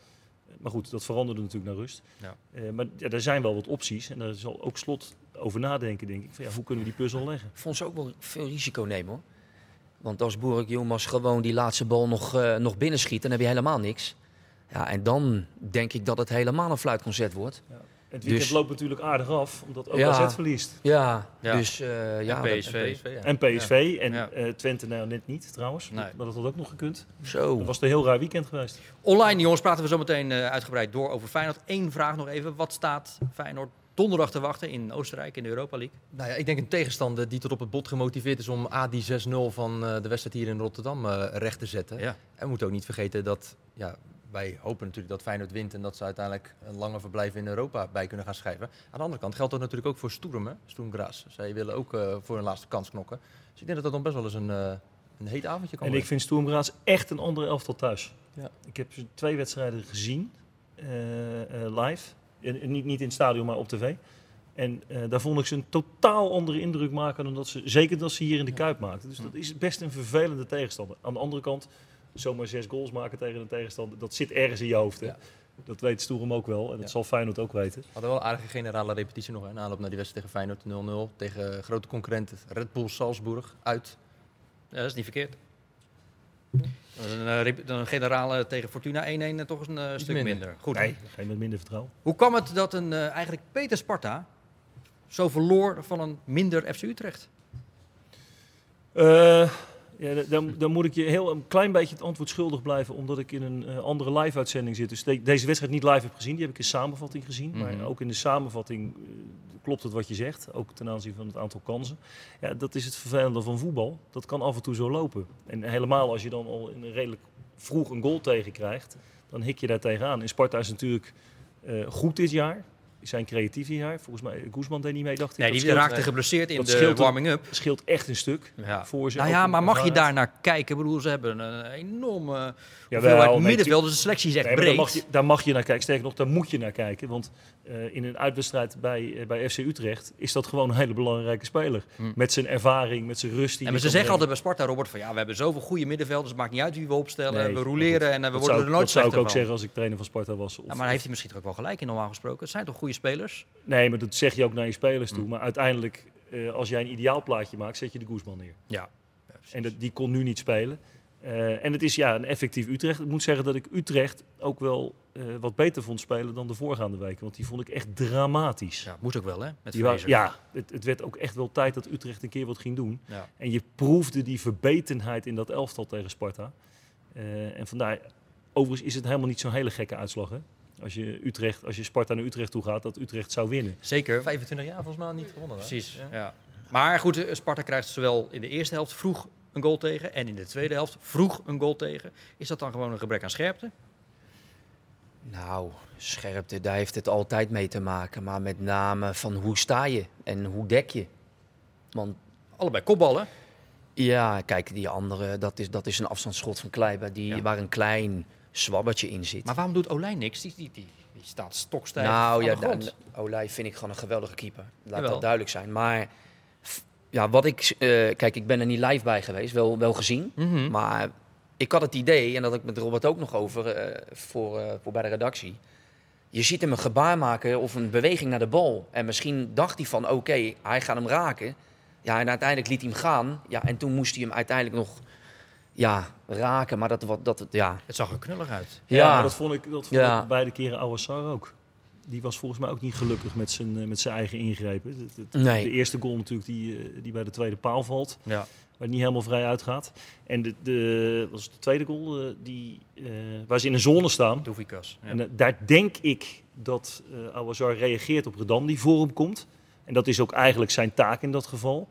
Maar goed, dat veranderde natuurlijk naar rust. Ja. Eh, maar ja, er zijn wel wat opties en daar zal ook slot over nadenken, denk ik. Van, ja, hoe kunnen we die puzzel leggen? Vond ze ook wel veel risico nemen hoor. Want als Boerik gewoon die laatste bal nog, eh, nog binnenschiet, dan heb je helemaal niks. Ja, en dan denk ik dat het helemaal een fluitconcert wordt. Ja. Het weekend Dus- loopt natuurlijk aardig af, omdat ook Ja. AZ verliest. Ja, Ja. dus eh, ja, en PSV. ja. En PSV. En Ja. eh, Twente nou net niet, trouwens. Nee. Maar dat had ook nog gekund. zo. Dat was een heel raar weekend geweest. Online, jongens, praten we zo meteen eh, uitgebreid door over Feyenoord. Eén vraag nog even. Wat staat Feyenoord donderdag te wachten in Oostenrijk in de Europa League? Nou ja, ik denk een tegenstander die tot op het bot gemotiveerd is om A, die 6-0 van eh, de wedstrijd hier in Rotterdam eh, recht te zetten. Ja. En we moeten ook niet vergeten dat ja, wij hopen natuurlijk dat Feyenoord wint en dat ze uiteindelijk een lange verblijf in Europa bij kunnen gaan schrijven. Aan de andere kant geldt dat natuurlijk ook voor Sturm, Graz. Zij willen ook eh, voor hun laatste kans knokken. Dus ik denk dat dat dan best wel eens een, eh, een heet avondje kan En ik worden. vind Sturm Graz echt een andere elftal thuis. Ja. Ik heb ze twee wedstrijden gezien, eh, eh, live. En, niet, niet in het stadion, maar op tv. En eh, daar vond ik ze een totaal andere indruk maken dan dat ze, zeker dat ze hier in de Kuip maakten. Dus dat is best een vervelende tegenstander. Aan de andere kant, zomaar zes goals maken tegen een tegenstander, dat zit ergens in je hoofd. Hè? Ja. Dat weet Sturm ook wel en dat Ja. zal Feyenoord ook weten. We hadden wel een aardige generale repetitie nog, in aanloop naar die wedstrijd tegen Feyenoord 0-0. Tegen grote concurrenten Red Bull Salzburg uit. Ja, dat is niet verkeerd. Een, eh, een generale tegen Fortuna 1-1 en toch een eh, stuk minder. minder. Goed. Nee, geen met minder vertrouwen. Hoe kwam het dat een eh, eigenlijk Peter Sparta zo verloor van een minder FC Utrecht? Eh, ja, da- dan, dan moet ik je heel een klein beetje het antwoord schuldig blijven, omdat ik in een eh, andere live-uitzending zit. Dus de- deze wedstrijd niet live heb gezien, die heb ik in samenvatting gezien. Mhm. Maar ook in de samenvatting eh, klopt het wat je zegt, ook ten aanzien van het aantal kansen. Ja, dat is het vervelende van voetbal. Dat kan af en toe zo lopen. En helemaal als je dan al in redelijk vroeg een goal tegenkrijgt, dan hik je daar tegenaan. En Sparta is natuurlijk eh, goed dit jaar. Zijn creatief jaar. Volgens mij, Guzman deed niet mee, dacht ik. Nee, Dat die scheelt- raakte geblesseerd in dat de warming-up. scheelt echt een stuk Ja. voor ze. Nou ja, maar mag je daar naar kijken? Ik bedoel, ze hebben een enorme hoeveelheid nee, middenveld, dus de selectie is echt Nee, breed. daar, mag je, daar mag je naar kijken. Sterker nog, daar moet je naar kijken. Want eh, in een uitwedstrijd bij, eh, bij FC Utrecht is dat gewoon een hele belangrijke speler. Hm. Met zijn ervaring, met zijn rust. Die En maar ze zeggen altijd bij Sparta, Robert, van ja, we hebben zoveel goede middenvelders. Het maakt niet uit wie we opstellen. Nee, we roleren en eh, we dat worden zou, er nooit Dat zou ik slechter ook van. zeggen als ik trainer van Sparta was. Of, Ja, maar heeft hij misschien toch ook wel gelijk in normaal gesproken. Het zijn toch goede spelers? Nee, maar dat zeg je ook naar je spelers toe. Hm. Maar uiteindelijk, eh, als jij een ideaalplaatje maakt, zet je de Guzman neer. Ja. En dat, die kon nu niet spelen. Eh, en het is ja, een effectief Utrecht. Ik moet zeggen dat ik Utrecht ook wel eh, wat beter vond spelen dan de voorgaande weken. Want die vond ik echt dramatisch. Ja, moet ook wel, hè? Met Die wa- Fraser. ja, het, het werd ook echt wel tijd dat Utrecht een keer wat ging doen. Ja. En je proefde die verbetenheid in dat elftal tegen Sparta. En vandaar, overigens is het helemaal niet zo'n hele gekke uitslag. Hè? Als, je Utrecht, als je Sparta naar Utrecht toe gaat, dat Utrecht zou winnen. Zeker. 25 jaar volgens mij niet gewonnen. hè? Precies. Ja. Ja. Maar goed, eh, Sparta krijgt zowel in de eerste helft vroeg een goal tegen en in de tweede helft vroeg een goal tegen. Is dat dan gewoon een gebrek aan scherpte? Nou, scherpte, daar heeft het altijd mee te maken. Maar met name van hoe sta je en hoe dek je. Want Allebei kopballen. ja, kijk, die andere, dat is, dat is een afstandsschot van Kleiber, die, Ja. waar een klein zwabbertje in zit. Maar waarom doet Olijn niks? Die, die, die, die staat stokstijf nou ja, de Olij vind ik gewoon een geweldige keeper. Laat Jawel. dat duidelijk zijn. Maar ja, wat ik, eh, kijk, ik ben er niet live bij geweest, wel, wel gezien. Mhm. Maar ik had het idee, en dat had ik met Robert ook nog over eh, voor, eh, voor bij de redactie. Je ziet hem een gebaar maken of een beweging naar de bal. En misschien dacht hij van oké, hij gaat hem raken. Ja, en uiteindelijk liet hij hem gaan. Ja, en toen moest hij hem uiteindelijk nog ja, raken. Maar dat, wat, dat, ja. Het zag er knullig uit. Ja, Ja, maar dat vond ik, dat vond Ja. ik beide keren Awassar ook. Die was volgens mij ook niet gelukkig met zijn, eh, met zijn eigen ingrepen. Het- het- Nee. De eerste goal natuurlijk die, eh, die bij de tweede paal valt. Ja. waar het niet helemaal vrij uitgaat. En de, de, was de tweede goal, eh, die, eh, waar ze in een zone staan. Doefikas. Ja. En daar denk ik dat eh Awazar reageert op Redan die voor hem komt. En dat is ook eigenlijk zijn taak in dat geval.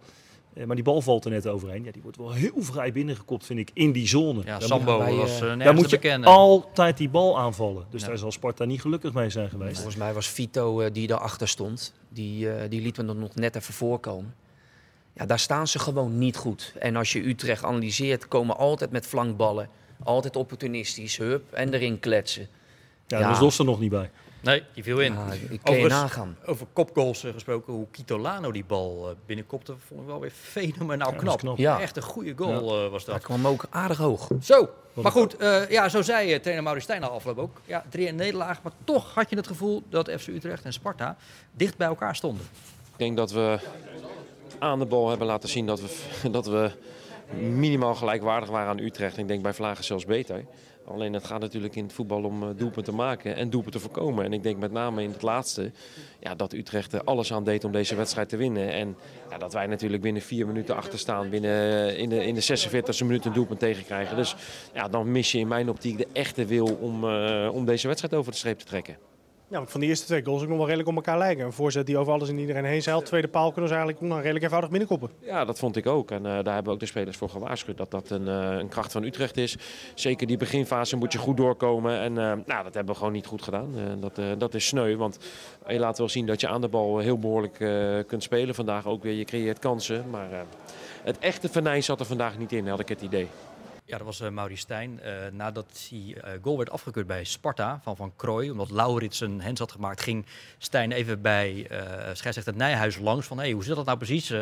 Eh, maar die bal valt er net overheen. Ja, die wordt wel heel vrij binnengekopt, vind ik, in die zone. ja, Daar Sambo bij, was eh, eh, moet, daar moet je bekennen. altijd die bal aanvallen. Dus Ja. daar zal Sparta niet gelukkig mee zijn geweest. Volgens mij was Vito eh, die daarachter stond. Die, eh, die liet me er nog net even voorkomen. Ja, daar staan ze gewoon niet goed. En als je Utrecht analyseert, komen altijd met flankballen. Altijd opportunistisch, hup, en erin kletsen. Ja, Ja. daar was er nog niet bij. Nee, die viel in. Ja, ik kan je Overigens- nagaan. Over kopgoals eh, gesproken, hoe Kitolano die bal eh, binnenkopte, vond ik wel weer fenomenaal Ja, dat is knap. knap. Ja. Echt een goede goal eh, was Hij dat. kwam ook aardig hoog. Zo, maar goed, eh, ja, zo zei trainer Maurice Stijn al afloop ook. Ja, 3-1 nederlaag, maar toch had je het gevoel dat FC Utrecht en Sparta dicht bij elkaar stonden. Ik denk dat we aan de bal hebben laten zien dat we, dat we minimaal gelijkwaardig waren aan Utrecht. Ik denk bij Vlagen zelfs beter. Alleen het gaat natuurlijk in het voetbal om uh, doelpunten te maken en doelpunten te voorkomen. En ik denk met name in het laatste ja, dat Utrecht er alles aan deed om deze wedstrijd te winnen. En ja, dat wij natuurlijk binnen vier minuten achterstaan, binnen in de, in de 46e minuut een doelpunt tegenkrijgen. Dus ja, dan mis je in mijn optiek de echte wil om, uh, om deze wedstrijd over de streep te trekken. Ja, van de eerste twee goals ook nog wel redelijk op elkaar lijken. Een voorzet die over alles en iedereen heen zeilt. Tweede paal kunnen ze eigenlijk nog redelijk eenvoudig binnenkoppen. Ja, dat vond ik ook. En uh, daar hebben ook de spelers voor gewaarschuwd dat dat een, uh, een, kracht van Utrecht is. Zeker die beginfase moet je goed doorkomen. En uh, nou, dat hebben we gewoon niet goed gedaan. dat, dat is sneu, want je laat wel zien dat je aan de bal heel behoorlijk kunt spelen. Vandaag ook weer, je creëert kansen. Maar het echte venijn zat er vandaag niet in, had ik het idee. Ja, dat was uh, Stijn. Uh, nadat die uh, goal werd afgekeurd bij Sparta van Van Krooi, omdat Laurits een hens had gemaakt, ging Stijn even bij uh, scheidsrechter Nijhuis langs van hey, hoe zit dat nou precies?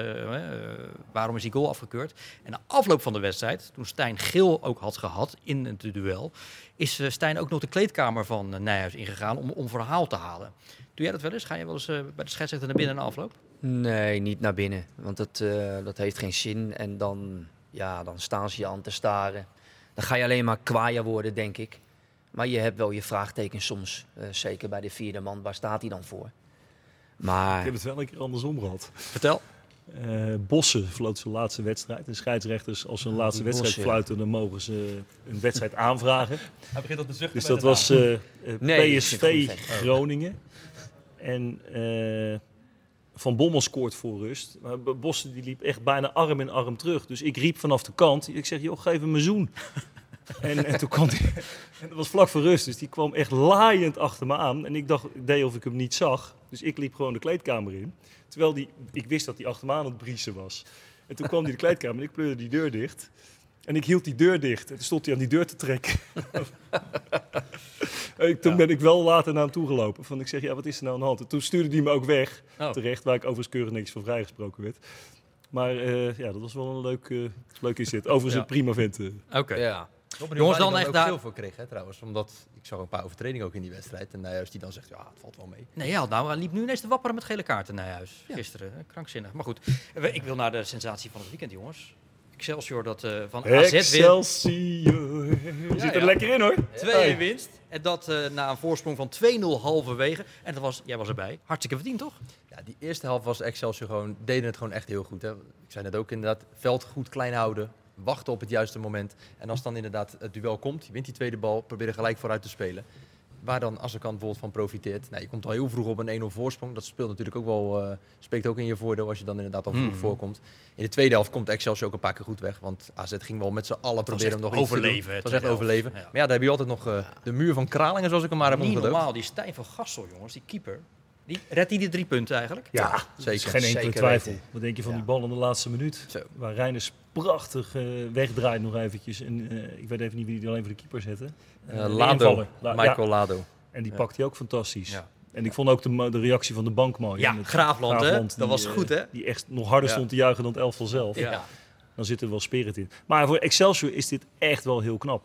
waarom is die goal afgekeurd? En na afloop van de wedstrijd, toen Stijn geel ook had gehad in het duel, is Stijn ook nog de kleedkamer van Nijhuis ingegaan om, om verhaal te halen. Doe jij dat wel eens? Ga je wel eens bij de scheidsrechter naar binnen na afloop? Nee, niet naar binnen, want dat, dat heeft geen zin en dan ja, dan staan ze je aan te staren. Dan ga je alleen maar kwaaier worden, denk ik. Maar je hebt wel je vraagtekens soms. Uh, zeker bij de vierde man, waar staat hij dan voor? Maar... Ik heb het wel een keer andersom gehad. Vertel. Uh, Bossen floot zijn laatste wedstrijd. De scheidsrechters, als ze een ja, laatste wedstrijd Bossen, fluiten, dan mogen ze een wedstrijd aanvragen. Hij begint op de zucht. Dus dat was uh, nee, PSV Groningen. En van Bommel scoort voor rust. Maar Bossen die liep echt bijna arm in arm terug. Dus ik riep vanaf de kant. Ik zeg, joh, geef hem een zoen. en, en, toen kwam hij... En dat was vlak voor rust. Dus die kwam echt laaiend achter me aan. En ik dacht, ik deed of ik hem niet zag. Dus ik liep gewoon de kleedkamer in. Terwijl die, ik wist dat hij achter me aan het briesen was. En toen kwam hij de kleedkamer en ik pleurde die deur dicht. En ik hield die deur dicht. En toen stond hij aan die deur te trekken. toen ben ik wel later naar hem toe gelopen. Van ik zeg, ja, wat is er nou aan de hand? En toen stuurde hij me ook weg, oh. terecht, waar ik overigens keurig niks van vrijgesproken werd. Maar uh, ja, dat was wel een leuk, uh, leuk inzet. Overigens ja. een prima vent. Uh. Oké. Okay. Ja. Jongens, dan echt daar... veel voor kreeg, hè, trouwens. Omdat ik zag een paar overtredingen ook in die wedstrijd. En Nijhuis die dan zegt, ja, het valt wel mee. Nee, ja, nou, hij liep nu ineens te wapperen met gele kaarten, Nijhuis. Ja. Gisteren, krankzinnig. Maar goed, ik wil naar de sensatie van het weekend, jongens. Excelsior dat uh, van AZ Excelsior. Je zit er lekker in hoor. 2-1 winst. En dat uh, na een voorsprong van 2-0 halverwege. En dat was, jij was erbij. Hartstikke verdiend toch? Ja, die eerste helft was Excelsior gewoon, deden het gewoon echt heel goed. Hè? Ik zei net ook inderdaad, veld goed klein houden. Wachten op het juiste moment. En als dan inderdaad het duel komt, je wint die tweede bal, probeer gelijk vooruit te spelen. Waar dan Azarkan bijvoorbeeld van profiteert. Nou, je komt al heel vroeg op een 1-0 voorsprong. Dat speelt natuurlijk ook wel, uh, spreekt ook in je voordeel als je dan inderdaad al vroeg mm. voorkomt. In de tweede helft komt Excelsior ook een paar keer goed weg. Want AZ ging wel met z'n allen proberen om nog overleven. Het was echt overleven. Ja. Maar ja, daar heb je altijd nog uh, de muur van Kralingen, zoals ik hem maar heb Niet normaal, die Stijn van Gassel, jongens, die keeper. Die, redt hij de drie punten eigenlijk? Ja, ja zeker. Geen enkele twijfel. Wat denk je van die bal in de laatste minuut? Zo. Waar Reiners prachtig uh, wegdraait nog eventjes. En, uh, ik weet even niet wie die alleen voor de keeper zette. Uh, Lado, La Michael ja. Lado. En die pakt hij ook fantastisch. En ik vond ook de, de, reactie van de bank mooi. Ja, Graafland, Graafland hè? dat was goed, hè? Die echt nog harder stond te juichen dan het elftal zelf. Ja. Dan zit er wel spirit in. Maar voor Excelsior is dit echt wel heel knap.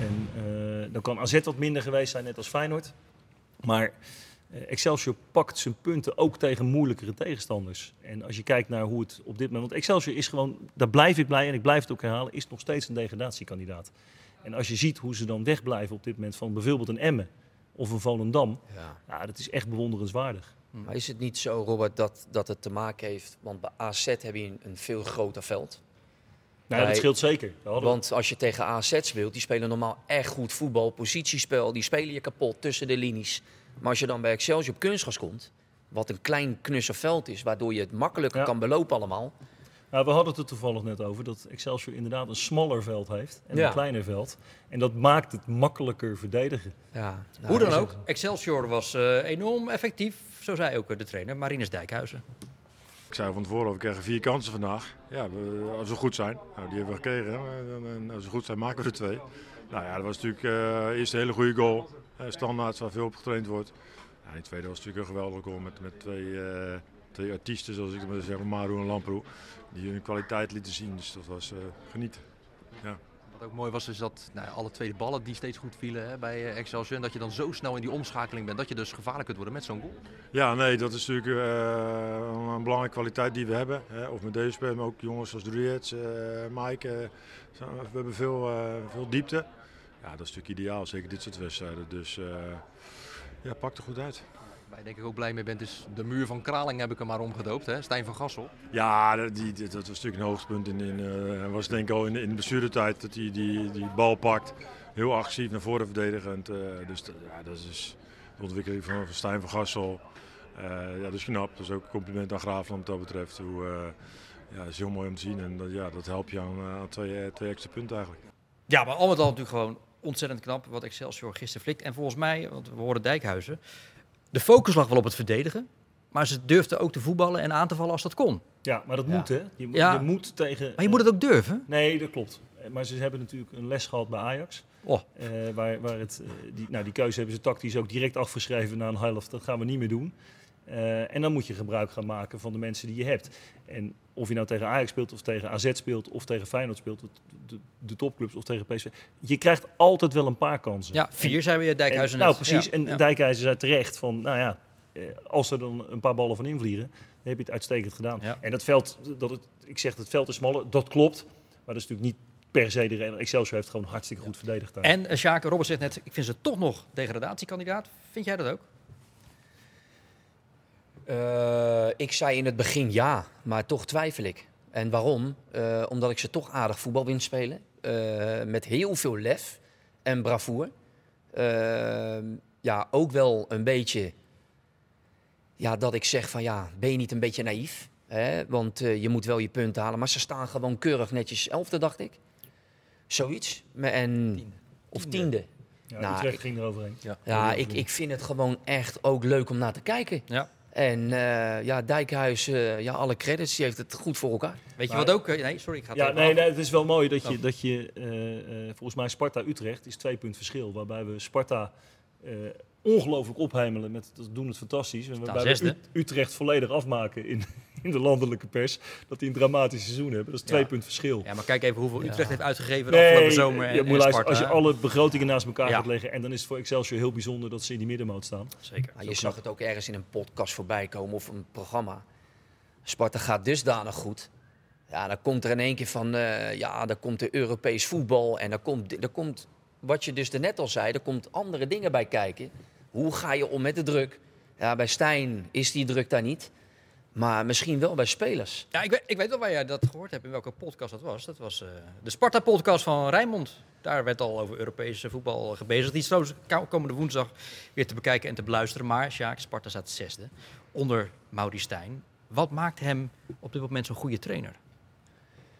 En uh, dan kan AZ wat minder geweest zijn, net als Feyenoord. Maar Excelsior pakt zijn punten ook tegen moeilijkere tegenstanders. En als je kijkt naar hoe het op dit moment... Want Excelsior is gewoon, daar blijf ik blij en ik blijf het ook herhalen... is nog steeds een degradatiekandidaat. En als je ziet hoe ze dan wegblijven op dit moment van bijvoorbeeld een Emmen of een Volendam. Ja. dat is echt bewonderenswaardig. Maar is het niet zo, Robert, dat, dat het te maken heeft... Want bij AZ heb je een, een veel groter veld. Nou, dat scheelt zeker. Want als je tegen AZ speelt, die spelen normaal echt goed voetbal, positiespel. Die spelen je kapot tussen de linies. Maar als je dan bij Excelsior op kunstgas komt, wat een klein knusser veld is, waardoor je het makkelijker kan belopen allemaal. Nou, we hadden het er toevallig net over dat Excelsior inderdaad een smaller veld heeft en een kleiner veld. En dat maakt het makkelijker verdedigen. Ja, nou, Hoe dan ook, Excelsior was uh, enorm effectief, zo zei ook de trainer Marinus Dijkhuizen. Ik zei van tevoren, we krijgen vier kansen vandaag. Ja, we, als we goed zijn, nou, die hebben we gekregen. En als we goed zijn, maken we er twee. Nou ja, dat was natuurlijk uh, eerst een hele goede goal. Uh, standaard, waar veel op getraind wordt. Ja, die tweede was natuurlijk een geweldige goal met, met twee, uh, twee artiesten, zoals ik het maar zeg, Maru en Lamproe die hun kwaliteit lieten zien. Dus dat was uh, genieten. Ja. Wat ook mooi was, is dat nou, alle tweede ballen die steeds goed vielen hè, bij Excelsior. En dat je dan zo snel in die omschakeling bent dat je dus gevaarlijk kunt worden met zo'n goal. Ja, nee, dat is natuurlijk uh, een belangrijke kwaliteit die we hebben. Hè. Of met deze speler, maar ook jongens als Druids, Mike. we hebben veel, veel diepte. Ja, dat is natuurlijk ideaal, zeker dit soort wedstrijden. Dus ja, pak er goed uit. Waar je denk ik ook blij mee bent, is de muur van Kraling heb ik hem maar omgedoopt, hè? Stijn van Gassel. Ja, die, dat was natuurlijk een hoogtepunt. In, in, uh, was denk ik al in, in de bestuurdertijd dat hij die, die bal pakt. Heel agressief naar voren verdedigend. Uh, dus ja, dat is de ontwikkeling van, van Stijn van Gassel. Uh, ja, dat is knap. Dat is ook een compliment aan Graafland wat dat betreft. Hoe, ja, dat is heel mooi om te zien. En dat, ja, dat helpt je aan, aan twee, twee extra punten eigenlijk. Ja, maar al met al natuurlijk gewoon ontzettend knap wat Excelsior gisteren flikt. En volgens mij, want we horen Dijkhuizen, de focus lag wel op het verdedigen. Maar ze durfden ook te voetballen en aan te vallen als dat kon. Ja, maar dat moet hè. Je, ja. je moet tegen... Maar je moet het ook durven. Nee, dat klopt. Maar ze hebben natuurlijk een les gehad bij Ajax. Oh. Uh, waar, waar het, uh, die, nou, die keuze hebben ze tactisch ook direct afgeschreven na een helft. Dat gaan we niet meer doen. Uh, en dan moet je gebruik gaan maken van de mensen die je hebt. En of je nou tegen Ajax speelt, of tegen AZ speelt, of tegen Feyenoord speelt, de, de, topclubs, of tegen PSV. Je krijgt altijd wel een paar kansen. Ja, vier zijn we Dijkhuizen Nou, precies. En ja. Dijkhuizen zei terecht van, nou ja, eh, als er dan een paar ballen van invliegen, dan heb je het uitstekend gedaan. Ja. En dat veld, dat het, ik zeg het veld is smaller, dat klopt. Maar dat is natuurlijk niet per se de reden. Excelsior heeft gewoon hartstikke goed verdedigd daar. En uh, Sjaak, Robert zegt net, ik vind ze toch nog degradatiekandidaat. Vind jij dat ook? Uh, ik zei in het begin ja, maar toch twijfel ik. En waarom? Uh, omdat ik ze toch aardig voetbal win spelen. Uh, met heel veel lef en bravoer. ja, ook wel een beetje ja, dat ik zeg van ja, ben je niet een beetje naïef? Hè? Want je moet wel je punten halen. Maar ze staan gewoon keurig netjes elfde, dacht ik. Zoiets. En, tiende. Of tiende. Ja, nou, Utrecht ging eroverheen. Ja, ja ik, ik vind het gewoon echt ook leuk om naar te kijken. Ja. En uh, ja, Dijkhuis, uh, ja, alle credits, die heeft het goed voor elkaar. Weet je wat ook? Uh, nee, sorry, ik ga het Ja, nee, nee, het is wel mooi dat je, oh. dat je volgens mij Sparta-Utrecht is twee punt verschil. Waarbij we Sparta ongelooflijk ophemelen. Met, dat doen het fantastisch. En waarbij we Utrecht volledig afmaken in, in de landelijke pers. Dat die een dramatisch seizoen hebben. Dat is twee punt verschil. Ja, maar kijk even hoeveel Utrecht heeft uitgegeven de afgelopen zomer. En, en Sparta, als je alle begrotingen naast elkaar gaat leggen. En dan is het voor Excelsior heel bijzonder dat ze in die middenmoot staan. Zeker. Maar je zag het ook ergens in een podcast voorbij komen of een programma. Sparta gaat dusdanig goed. Ja, dan komt er in één keer van, uh, ja, dan komt er Europees voetbal. En dan komt, dan komt, wat je dus net al zei, er komt andere dingen bij kijken. Hoe ga je om met de druk? Ja, bij Stijn is die druk daar niet. Maar misschien wel bij spelers. Ja, ik weet, ik weet wel waar jij dat gehoord hebt, in welke podcast dat was. Dat was uh, de Sparta-podcast van Rijnmond. Daar werd al over Europese voetbal gebezigd. Die is trouwens komende woensdag weer te bekijken en te beluisteren. Maar Sjaak, Sparta staat zesde onder Mauri Stijn. Wat maakt hem op dit moment zo'n goede trainer?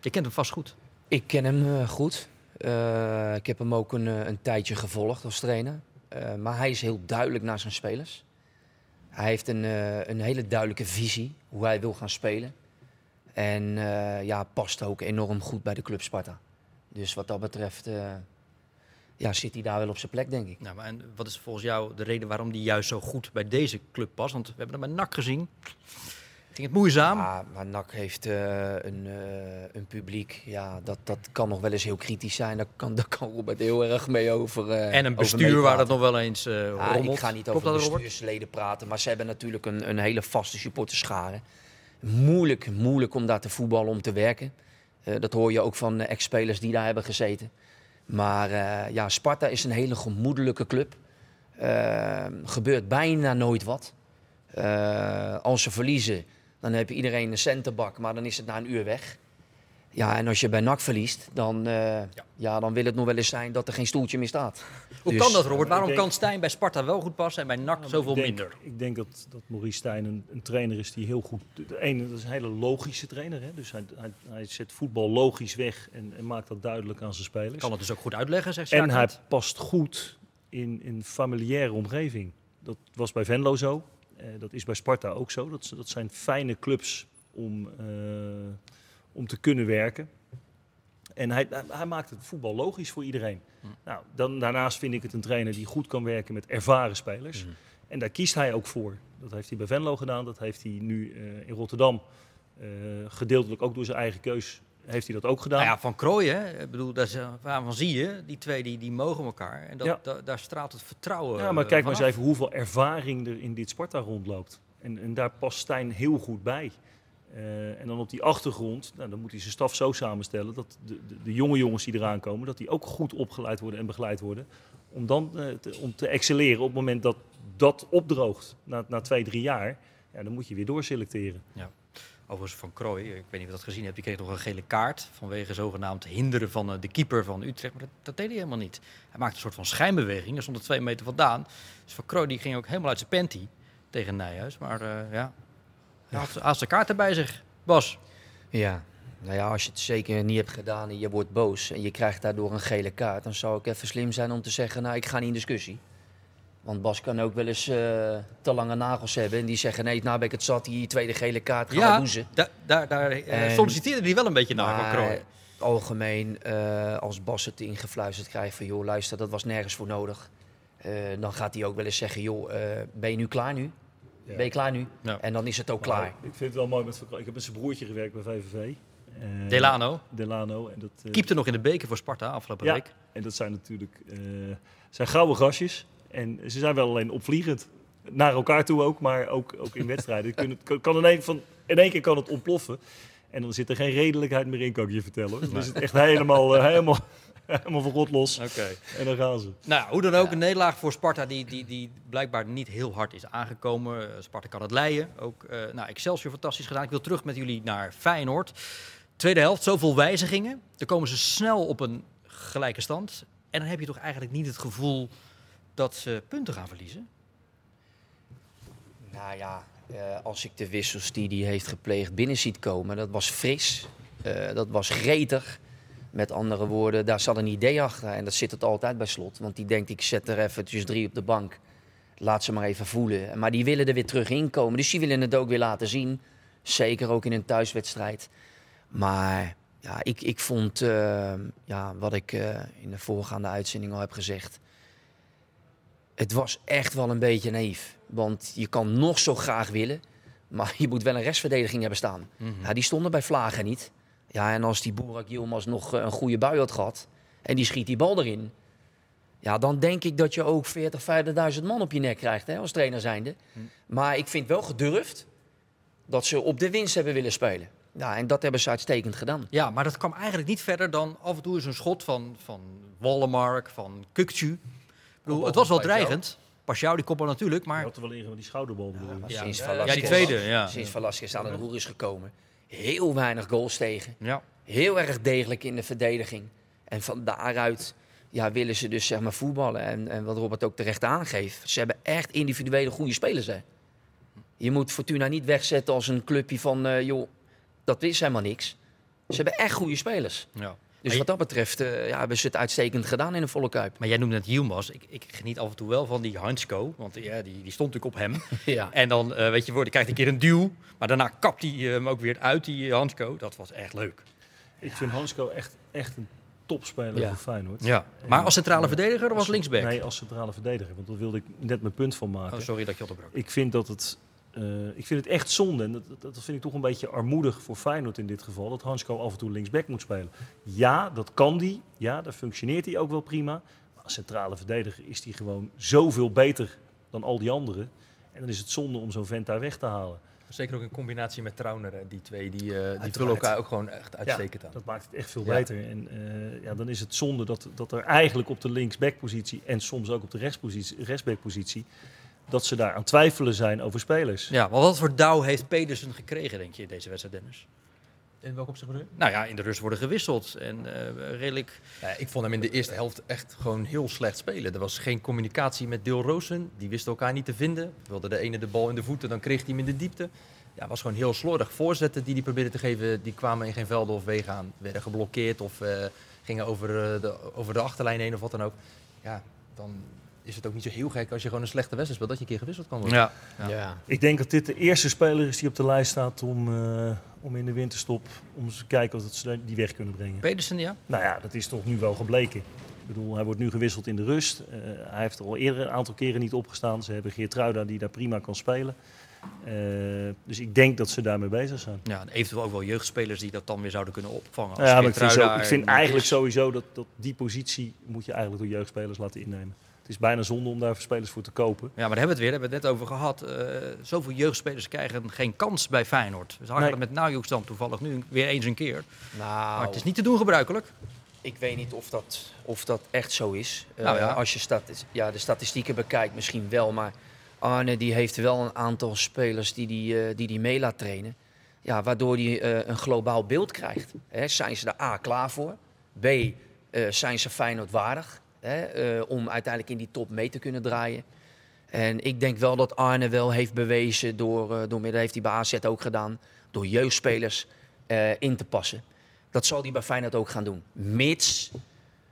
Je kent hem vast goed. Ik ken hem uh, goed. Uh, ik heb hem ook een, een tijdje gevolgd als trainer. maar hij is heel duidelijk naar zijn spelers. Hij heeft een, uh, een hele duidelijke visie hoe hij wil gaan spelen. En uh, ja, past ook enorm goed bij de club Sparta. Dus wat dat betreft uh, ja, zit hij daar wel op zijn plek, denk ik. Nou, maar en wat is volgens jou de reden waarom hij juist zo goed bij deze club past? Want we hebben dat bij NAC gezien. Ging het moeizaam? Ja, maar NAC heeft uh, een, uh, een publiek. Ja, dat, dat kan nog wel eens heel kritisch zijn. Daar kan, daar kan Robert heel erg mee over. Uh, en een bestuur waar dat nog wel eens ja, Ik ga niet over de bestuursleden praten. Maar ze hebben natuurlijk een, een hele vaste supporterschare. Moeilijk, moeilijk om daar te voetballen, om te werken. dat hoor je ook van ex-spelers die daar hebben gezeten. Maar ja, Sparta is een hele gemoedelijke club. gebeurt bijna nooit wat. als ze verliezen, dan heb je iedereen een centenbak, maar dan is het na een uur weg. Ja, en als je bij NAC verliest, dan, uh, ja. dan wil het nog wel eens zijn dat er geen stoeltje meer staat. Hoe dus, kan dat, Robert? Waarom kan Stijn bij Sparta wel goed passen en bij NAC zoveel minder? Ik denk dat, dat Maurice Stijn een, een, trainer is die heel goed... De ene, dat is een hele logische trainer. Hè? Dus hij, hij, hij zet voetbal logisch weg en, en, maakt dat duidelijk aan zijn spelers. Kan het dus ook goed uitleggen, zegt En hij past goed in een familiaire omgeving. Dat was bij Venlo zo. Uh, dat is bij Sparta ook zo. Dat, dat zijn fijne clubs om, uh, om te kunnen werken. En hij, hij, maakt het voetbal logisch voor iedereen. Mm. Nou, dan, daarnaast vind ik het een trainer die goed kan werken met ervaren spelers. Mm. En daar kiest hij ook voor. Dat heeft hij bij Venlo gedaan. Dat heeft hij nu uh, in Rotterdam gedeeltelijk ook door zijn eigen keus heeft hij dat ook gedaan. Nou ja, van Krooien, ik bedoel, is, waarvan zie je, die twee die, die mogen elkaar. En dat, daar straalt het vertrouwen Ja, maar kijk maar eens even hoeveel ervaring er in dit Sparta rondloopt. En, en daar past Stijn heel goed bij. Uh, en dan op die achtergrond, nou, dan moet hij zijn staf zo samenstellen dat de, de, de, jonge jongens die eraan komen, dat die ook goed opgeleid worden en begeleid worden. Om dan uh, te, om te excelleren op het moment dat dat opdroogt, na, na twee, drie jaar, ja, dan moet je weer doorselecteren. Ja. Overigens van Krooi, ik weet niet of je dat gezien hebt, die kreeg nog een gele kaart vanwege zogenaamd hinderen van uh, de keeper van Utrecht. Maar dat, dat, deed hij helemaal niet. Hij maakte een soort van schijnbeweging, er stond er twee meter vandaan. Dus van Krooi die ging ook helemaal uit zijn panty tegen Nijhuis. Maar ja, hij had, had zijn kaarten bij zich. Bas. Ja, nou ja, als je het zeker niet hebt gedaan en je wordt boos en je krijgt daardoor een gele kaart, dan zou ik even slim zijn om te zeggen, nou ik ga niet in discussie. Want Bas kan ook wel eens uh, te lange nagels hebben. En die zeggen, nee, nou ben ik het zat, die tweede gele kaart, gaan ja, loezen. Da daar, daar en, solliciteerde hij wel een beetje naar Krooi. Algemeen, uh, als Bas het ingefluisterd krijgt van, joh, luister, dat was nergens voor nodig. Uh, dan gaat hij ook wel eens zeggen, joh, ben je nu klaar nu? Ja. Ben je klaar nu? Ja. En dan is het ook klaar. Ik vind het wel mooi met Ik heb met zijn broertje gewerkt bij VVV. Uh, Delano. Delano. En dat, uh, Keepte nog in de beker voor Sparta afgelopen ja, week. En dat zijn natuurlijk uh, zijn gouden gastjes. En ze zijn wel alleen opvliegend. Naar elkaar toe ook, maar ook, ook in wedstrijden. kan, kan in, één van, in één keer kan het ontploffen. En dan zit er geen redelijkheid meer in, kan ik je vertellen. Dan is het echt helemaal, helemaal, helemaal van God los. Okay. En dan gaan ze. Nou, hoe dan ook, een nederlaag voor Sparta die, die, die blijkbaar niet heel hard is aangekomen. Sparta kan het leiden. Ook uh, nou, Excelsior fantastisch gedaan. Ik wil terug met jullie naar Feyenoord. Tweede helft, zoveel wijzigingen. Dan komen ze snel op een gelijke stand. En dan heb je toch eigenlijk niet het gevoel dat ze punten gaan verliezen? Nou ja, uh, als ik de wissels die hij heeft gepleegd binnen ziet komen, dat was fris. Uh, dat was gretig. Met andere woorden, daar zat een idee achter. En dat zit het altijd bij slot. Want die denkt, ik zet er eventjes drie op de bank. Laat ze maar even voelen. Maar die willen er weer terug in komen. Dus die willen het ook weer laten zien. Zeker ook in een thuiswedstrijd. Maar ja, ik, ik vond, uh, ja, wat ik in de voorgaande uitzending al heb gezegd. Het was echt wel een beetje naïef. Want je kan nog zo graag willen. Maar je moet wel een restverdediging hebben staan. Mm -hmm. ja, die stonden bij Vlagen niet. Ja, en als die Boerak Yilmaz nog een goede bui had gehad en die schiet die bal erin, ja, dan denk ik dat je ook 40, 50.000 man op je nek krijgt hè, als trainer zijnde. Hm. Maar ik vind wel gedurfd dat ze op de winst hebben willen spelen. Ja, en dat hebben ze uitstekend gedaan. Ja, maar dat kwam eigenlijk niet verder dan af en toe eens een schot van, van Wallenmark, van Kukcu. Bedoel, het was wel dreigend. Pasjou, die koppel natuurlijk, maar... Je had er wel in die schouderbal. Ja, ja, sinds ja, ja, die tweede, ja. Sinds Velasquez aan het roer is gekomen heel weinig goals tegen. Ja. Heel erg degelijk in de verdediging. En van daaruit ja, willen ze dus zeg maar voetballen. En, en wat Robert ook terecht aangeeft. Ze hebben echt individuele goede spelers. Hè. Je moet Fortuna niet wegzetten als een clubje van... Uh, joh, dat is helemaal niks. Ze hebben echt goede spelers. Ja. Dus wat dat betreft uh, ja, hebben ze het uitstekend gedaan in de volle kuip. Maar jij noemde het Yilmaz. Ik, ik geniet af en toe wel van die Hansko. Want ja, die, die stond natuurlijk op hem. ja. En dan, uh, weet je, wordt, krijgt een keer een duw. Maar daarna kapt hij hem ook weer uit, die Hansko. Dat was echt leuk. Ik vind Hansko echt, echt een topspeler ja. voor Feyenoord. Ja. Maar als centrale verdediger of als linksback? Nee, als centrale verdediger. Want daar wilde ik net mijn punt van maken. Oh, sorry dat je onderbrak. Ik vind dat het uh, ik vind het echt zonde, en dat, dat, vind ik toch een beetje armoedig voor Feyenoord in dit geval, dat Hansko af en toe linksback moet spelen. Ja, dat kan die. Ja, daar functioneert hij ook wel prima. Maar als centrale verdediger is hij gewoon zoveel beter dan al die anderen. En dan is het zonde om zo'n vent daar weg te halen. Zeker ook in combinatie met Trauner, die twee, die, uh, die vullen elkaar ook gewoon echt uitstekend ja, aan. dat maakt het echt veel ja. beter. En uh, ja, dan is het zonde dat, dat er eigenlijk op de linksbackpositie en soms ook op de rechtsbackpositie dat ze daar aan twijfelen zijn over spelers. Ja, maar wat voor douw heeft Pedersen gekregen, denk je, in deze wedstrijd, Dennis? In welk opzicht bedoel Nou ja, in de rust worden gewisseld. En uh, redelijk... Ja, ik vond hem in de eerste helft echt gewoon heel slecht spelen. Er was geen communicatie met Deel Roosen. Die wisten elkaar niet te vinden. Wilde de ene de bal in de voeten, dan kreeg hij hem in de diepte. Ja, was gewoon heel slordig. Voorzetten die hij probeerde te geven, die kwamen in geen velden of wegen aan. Werden geblokkeerd of uh, gingen over, uh, de, over de achterlijn heen of wat dan ook. Ja, dan is het ook niet zo heel gek als je gewoon een slechte wedstrijd speelt, dat je een keer gewisseld kan worden. Ja. Ja. ja. Ik denk dat dit de eerste speler is die op de lijst staat om, uh, om in de winterstop, om eens te kijken of ze die weg kunnen brengen. Pedersen, ja? Nou ja, dat is toch nu wel gebleken. Ik bedoel, hij wordt nu gewisseld in de rust. Uh, hij heeft er al eerder een aantal keren niet opgestaan. Ze hebben Geertruida die daar prima kan spelen. Uh, dus ik denk dat ze daarmee bezig zijn. Ja, en eventueel ook wel jeugdspelers die dat dan weer zouden kunnen opvangen. ja, maar ik vind, zo, ik vind eigenlijk sowieso dat, dat die positie moet je eigenlijk door jeugdspelers laten innemen. Het is bijna zonde om daar spelers voor te kopen. Ja, maar daar hebben we het weer, daar hebben we het net over gehad. Uh, zoveel jeugdspelers krijgen geen kans bij Feyenoord. We zagen nee. dat met Najoeks dan toevallig nu weer eens een keer. Nou, maar het is niet te doen gebruikelijk. Ik weet niet of dat, of dat echt zo is. Nou, ja. Als je stat ja, de statistieken bekijkt, misschien wel. Maar Arne die heeft wel een aantal spelers die die, uh, die, die mee laat trainen. Ja, waardoor hij uh, een globaal beeld krijgt. Hè, zijn ze er A klaar voor? B, uh, zijn ze Feyenoord waardig? Hè, om uiteindelijk in die top mee te kunnen draaien. En ik denk wel dat Arne wel heeft bewezen, door, door dat heeft hij bij AZ ook gedaan, door jeugdspelers in te passen. Dat zal hij bij Feyenoord ook gaan doen. Mits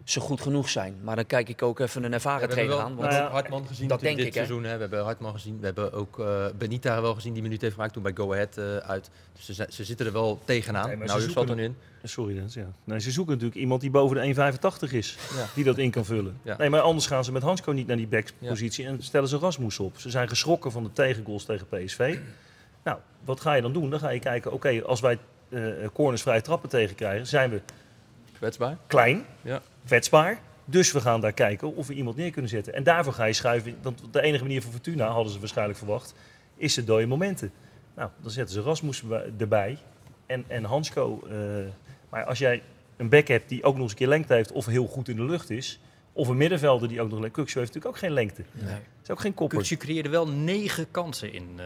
ze goed genoeg zijn. Maar dan kijk ik ook even een ervaren trainer aan. Want nou ja, Hartman gezien dat denk dit ik, seizoen. Hè. We hebben Hartman gezien. We hebben ook uh, Benita wel gezien die minuut heeft gemaakt toen bij Go Ahead uh, uit. Dus ze, ze, zitten er wel tegenaan. Nee, nou, je zat er in. Sorry, dat, ja. nee, ze zoeken natuurlijk iemand die boven de 1,85 is. Ja. Die dat in kan vullen. Ja. Nee, maar anders gaan ze met Hansko niet naar die backpositie en stellen ze Rasmus op. Ze zijn geschrokken van de tegengoals tegen PSV. Nou, wat ga je dan doen? Dan ga je kijken, oké, als wij uh, corners vrij trappen tegenkrijgen, zijn we kwetsbaar. klein, ja. Kwetsbaar. Dus we gaan daar kijken of we iemand neer kunnen zetten. En daarvoor ga je schuiven. Want de enige manier voor Fortuna, hadden ze waarschijnlijk verwacht, is de dode momenten. Nou, dan zetten ze Rasmus erbij en, en Hansko. Uh, maar als jij een back hebt die ook nog eens een keer lengte heeft of heel goed in de lucht is, of een middenvelder die ook nog... Kuksje heeft natuurlijk ook geen lengte. Nee. is ook geen kopper. Kuksje creëerde wel negen kansen in uh,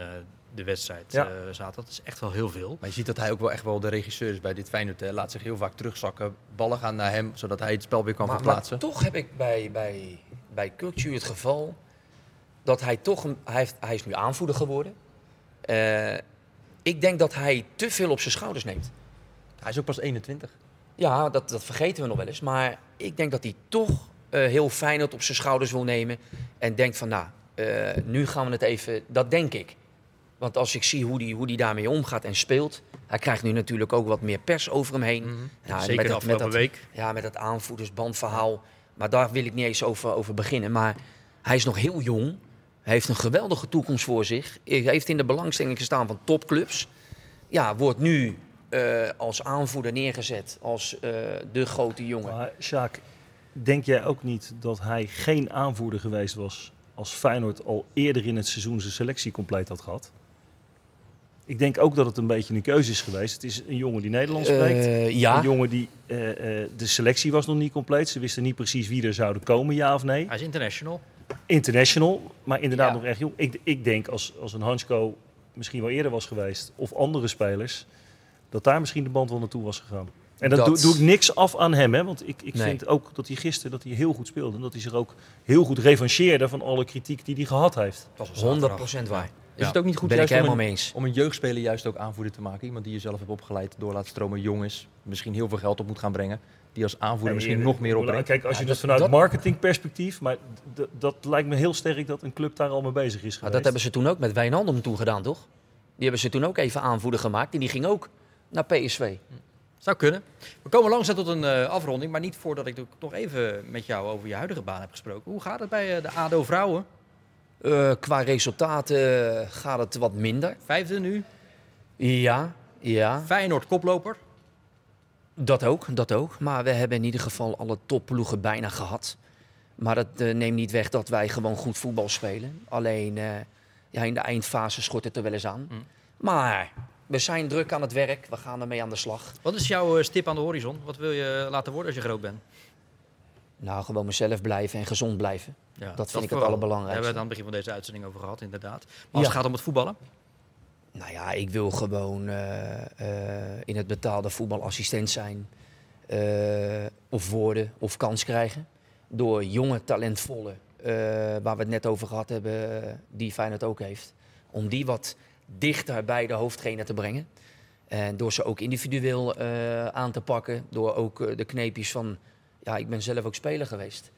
de wedstrijd ja. uh, zaten. Dat is echt wel heel veel. Maar je ziet dat hij ook wel echt wel de regisseur is bij dit Feyenoord. Hij laat zich heel vaak terugzakken. Ballen gaan naar hem, zodat hij het spel weer kan verplaatsen. Maar toch heb ik bij, bij, bij Kukcu het geval dat hij toch... Een, hij, heeft, hij is nu aanvoerder geworden. Uh, ik denk dat hij te veel op zijn schouders neemt. Hij is ook pas 21. Ja, dat, dat vergeten we nog wel eens. Maar ik denk dat hij toch uh, heel Feyenoord op zijn schouders wil nemen. En denkt van, nou, uh, nu gaan we het even... Dat denk ik. Want als ik zie hoe hij hoe die daarmee omgaat en speelt. Hij krijgt nu natuurlijk ook wat meer pers over hem heen. Mm -hmm. ja, Zeker met, de afgelopen week. Ja, met het aanvoerdersbandverhaal. Maar daar wil ik niet eens over, over beginnen. Maar hij is nog heel jong. Hij heeft een geweldige toekomst voor zich. Hij heeft in de belangstelling gestaan van topclubs. Ja, wordt nu uh, als aanvoerder neergezet. Als uh, de grote jongen. Maar Sjaak, denk jij ook niet dat hij geen aanvoerder geweest was... als Feyenoord al eerder in het seizoen zijn selectie compleet had gehad? Ik denk ook dat het een beetje een keuze is geweest. Het is een jongen die Nederlands spreekt. Uh, ja. Een jongen die... Uh, uh, de selectie was nog niet compleet. Ze wisten niet precies wie er zouden komen, ja of nee. Hij is international. International, maar inderdaad ja. nog echt jong. Ik, ik denk als, als een Hansko misschien wel eerder was geweest... of andere spelers, dat daar misschien de band wel naartoe was gegaan. En dat... doe, doe, ik niks af aan hem, hè? want ik, ik nee. vind ook dat hij gisteren dat hij heel goed speelde. En dat hij zich ook heel goed revancheerde van alle kritiek die hij gehad heeft. Dat was 100% waar. Is ja. het ook niet goed ben juist ik om, een, eens. om een jeugdspeler juist ook aanvoerder te maken? Iemand die je zelf hebt opgeleid, door laat stromen, jong is, misschien heel veel geld op moet gaan brengen. Die als aanvoerder nee, misschien nog meer opbrengt. Kijk, als je ja, dat vanuit dat, marketingperspectief, maar dat lijkt me heel sterk dat een club daar al mee bezig is geweest. dat hebben ze toen ook met Wijnaldum toen gedaan, toch? Die hebben ze toen ook even aanvoerder gemaakt en die ging ook naar PSV. Zou kunnen. We komen langzaam tot een uh, afronding, maar niet voordat ik nog even met jou over je huidige baan heb gesproken. Hoe gaat het bij uh, de ADO vrouwen? Uh, qua resultaten gaat het wat minder. Vijfde nu? Ja, ja. Feyenoord koploper? Dat ook, dat ook. Maar we hebben in ieder geval alle topploegen bijna gehad. Maar dat uh, neemt niet weg dat wij gewoon goed voetbal spelen. Alleen uh, ja, in de eindfase schort het er wel eens aan. Mm. Maar we zijn druk aan het werk. We gaan ermee aan de slag. Wat is jouw stip aan de horizon? Wat wil je laten worden als je groot bent? Nou, gewoon mezelf blijven en gezond blijven. Ja, dat vind dat ik het allerbelangrijkste. Daar hebben we het aan het begin van deze uitzending over gehad, inderdaad. Maar als ja. het gaat om het voetballen? Nou ja, ik wil gewoon uh, uh, in het betaalde voetbal assistent zijn. Uh, of worden of kans krijgen. Door jonge, talentvolle, waar we het net over gehad hebben, die Feyenoord ook heeft. Om die wat dichter bij de hoofdtrainer te brengen. En door ze ook individueel aan te pakken. Door ook de kneepjes van ja, ik ben zelf ook speler geweest.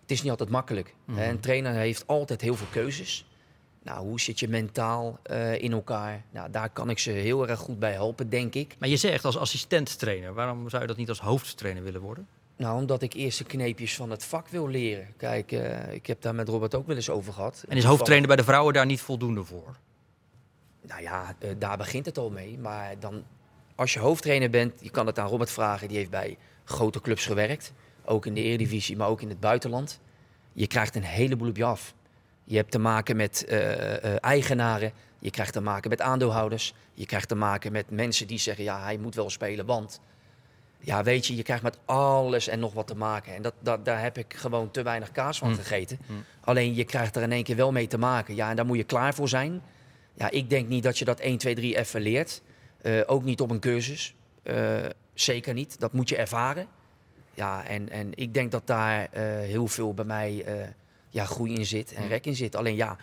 Het is niet altijd makkelijk. Mm -hmm. Een trainer heeft altijd heel veel keuzes. Nou, hoe zit je mentaal uh, in elkaar? Nou, daar kan ik ze heel erg goed bij helpen, denk ik. Maar je zegt als assistent-trainer, waarom zou je dat niet als hoofdtrainer willen worden? Nou, omdat ik eerst de kneepjes van het vak wil leren. Kijk, uh, ik heb daar met Robert ook wel eens over gehad. En is hoofdtrainer bij de vrouwen daar niet voldoende voor? Nou ja, uh, daar begint het al mee. Maar dan, als je hoofdtrainer bent, je kan het aan Robert vragen. Die heeft bij grote clubs gewerkt. Ook in de Eredivisie, maar ook in het buitenland. je krijgt een heleboel op je af. Je hebt te maken met eh, eh, eigenaren, je krijgt te maken met aandeelhouders, je krijgt te maken met mensen die zeggen, ja, hij moet wel spelen, want... Ja, weet je, je krijgt met alles en nog wat te maken. En dat, dat, daar heb ik gewoon te weinig kaas van Mm. gegeten. Alleen je krijgt er in één keer wel mee te maken. Ja, en daar moet je klaar voor zijn. Ja, ik denk niet dat je dat 1, 2, 3 even leert. Eh, ook niet op een cursus. Zeker niet. Dat moet je ervaren. Ja, en, en ik denk dat daar eh, heel veel bij mij eh, ja, groei in zit en rek in zit. Alleen ja,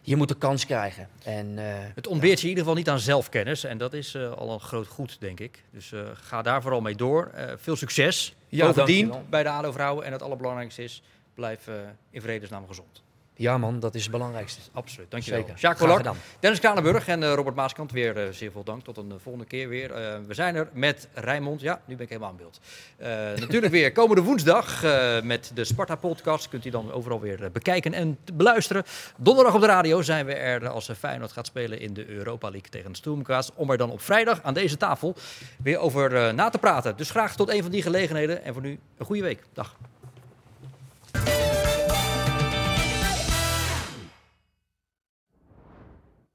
je moet de kans krijgen. En, eh, Het ontbeert je in ieder geval niet aan zelfkennis. En dat is al een groot goed, denk ik. Dus ga daar vooral mee door. Veel succes. Ja, Bovendien bij de ADO-vrouwen. En het allerbelangrijkste is, blijf in vredesnaam gezond. Ja man, dat is het belangrijkste. Absoluut, dankjewel. Zeker. Jacques gedaan. Dennis Kranenburg en eh, Robert Maaskant weer eh, zeer veel dank. Tot een eh, volgende keer weer. We zijn er met Rijnmond. Ja, nu ben ik helemaal aan beeld. Natuurlijk weer komende woensdag met de Sparta-podcast. Kunt u dan overal weer bekijken en beluisteren. Donderdag op de radio zijn we er als Feyenoord gaat spelen in de Europa League tegen Stoomkaas. Om er dan op vrijdag aan deze tafel weer over na te praten. Dus graag tot een van die gelegenheden. En voor nu een goede week. Dag.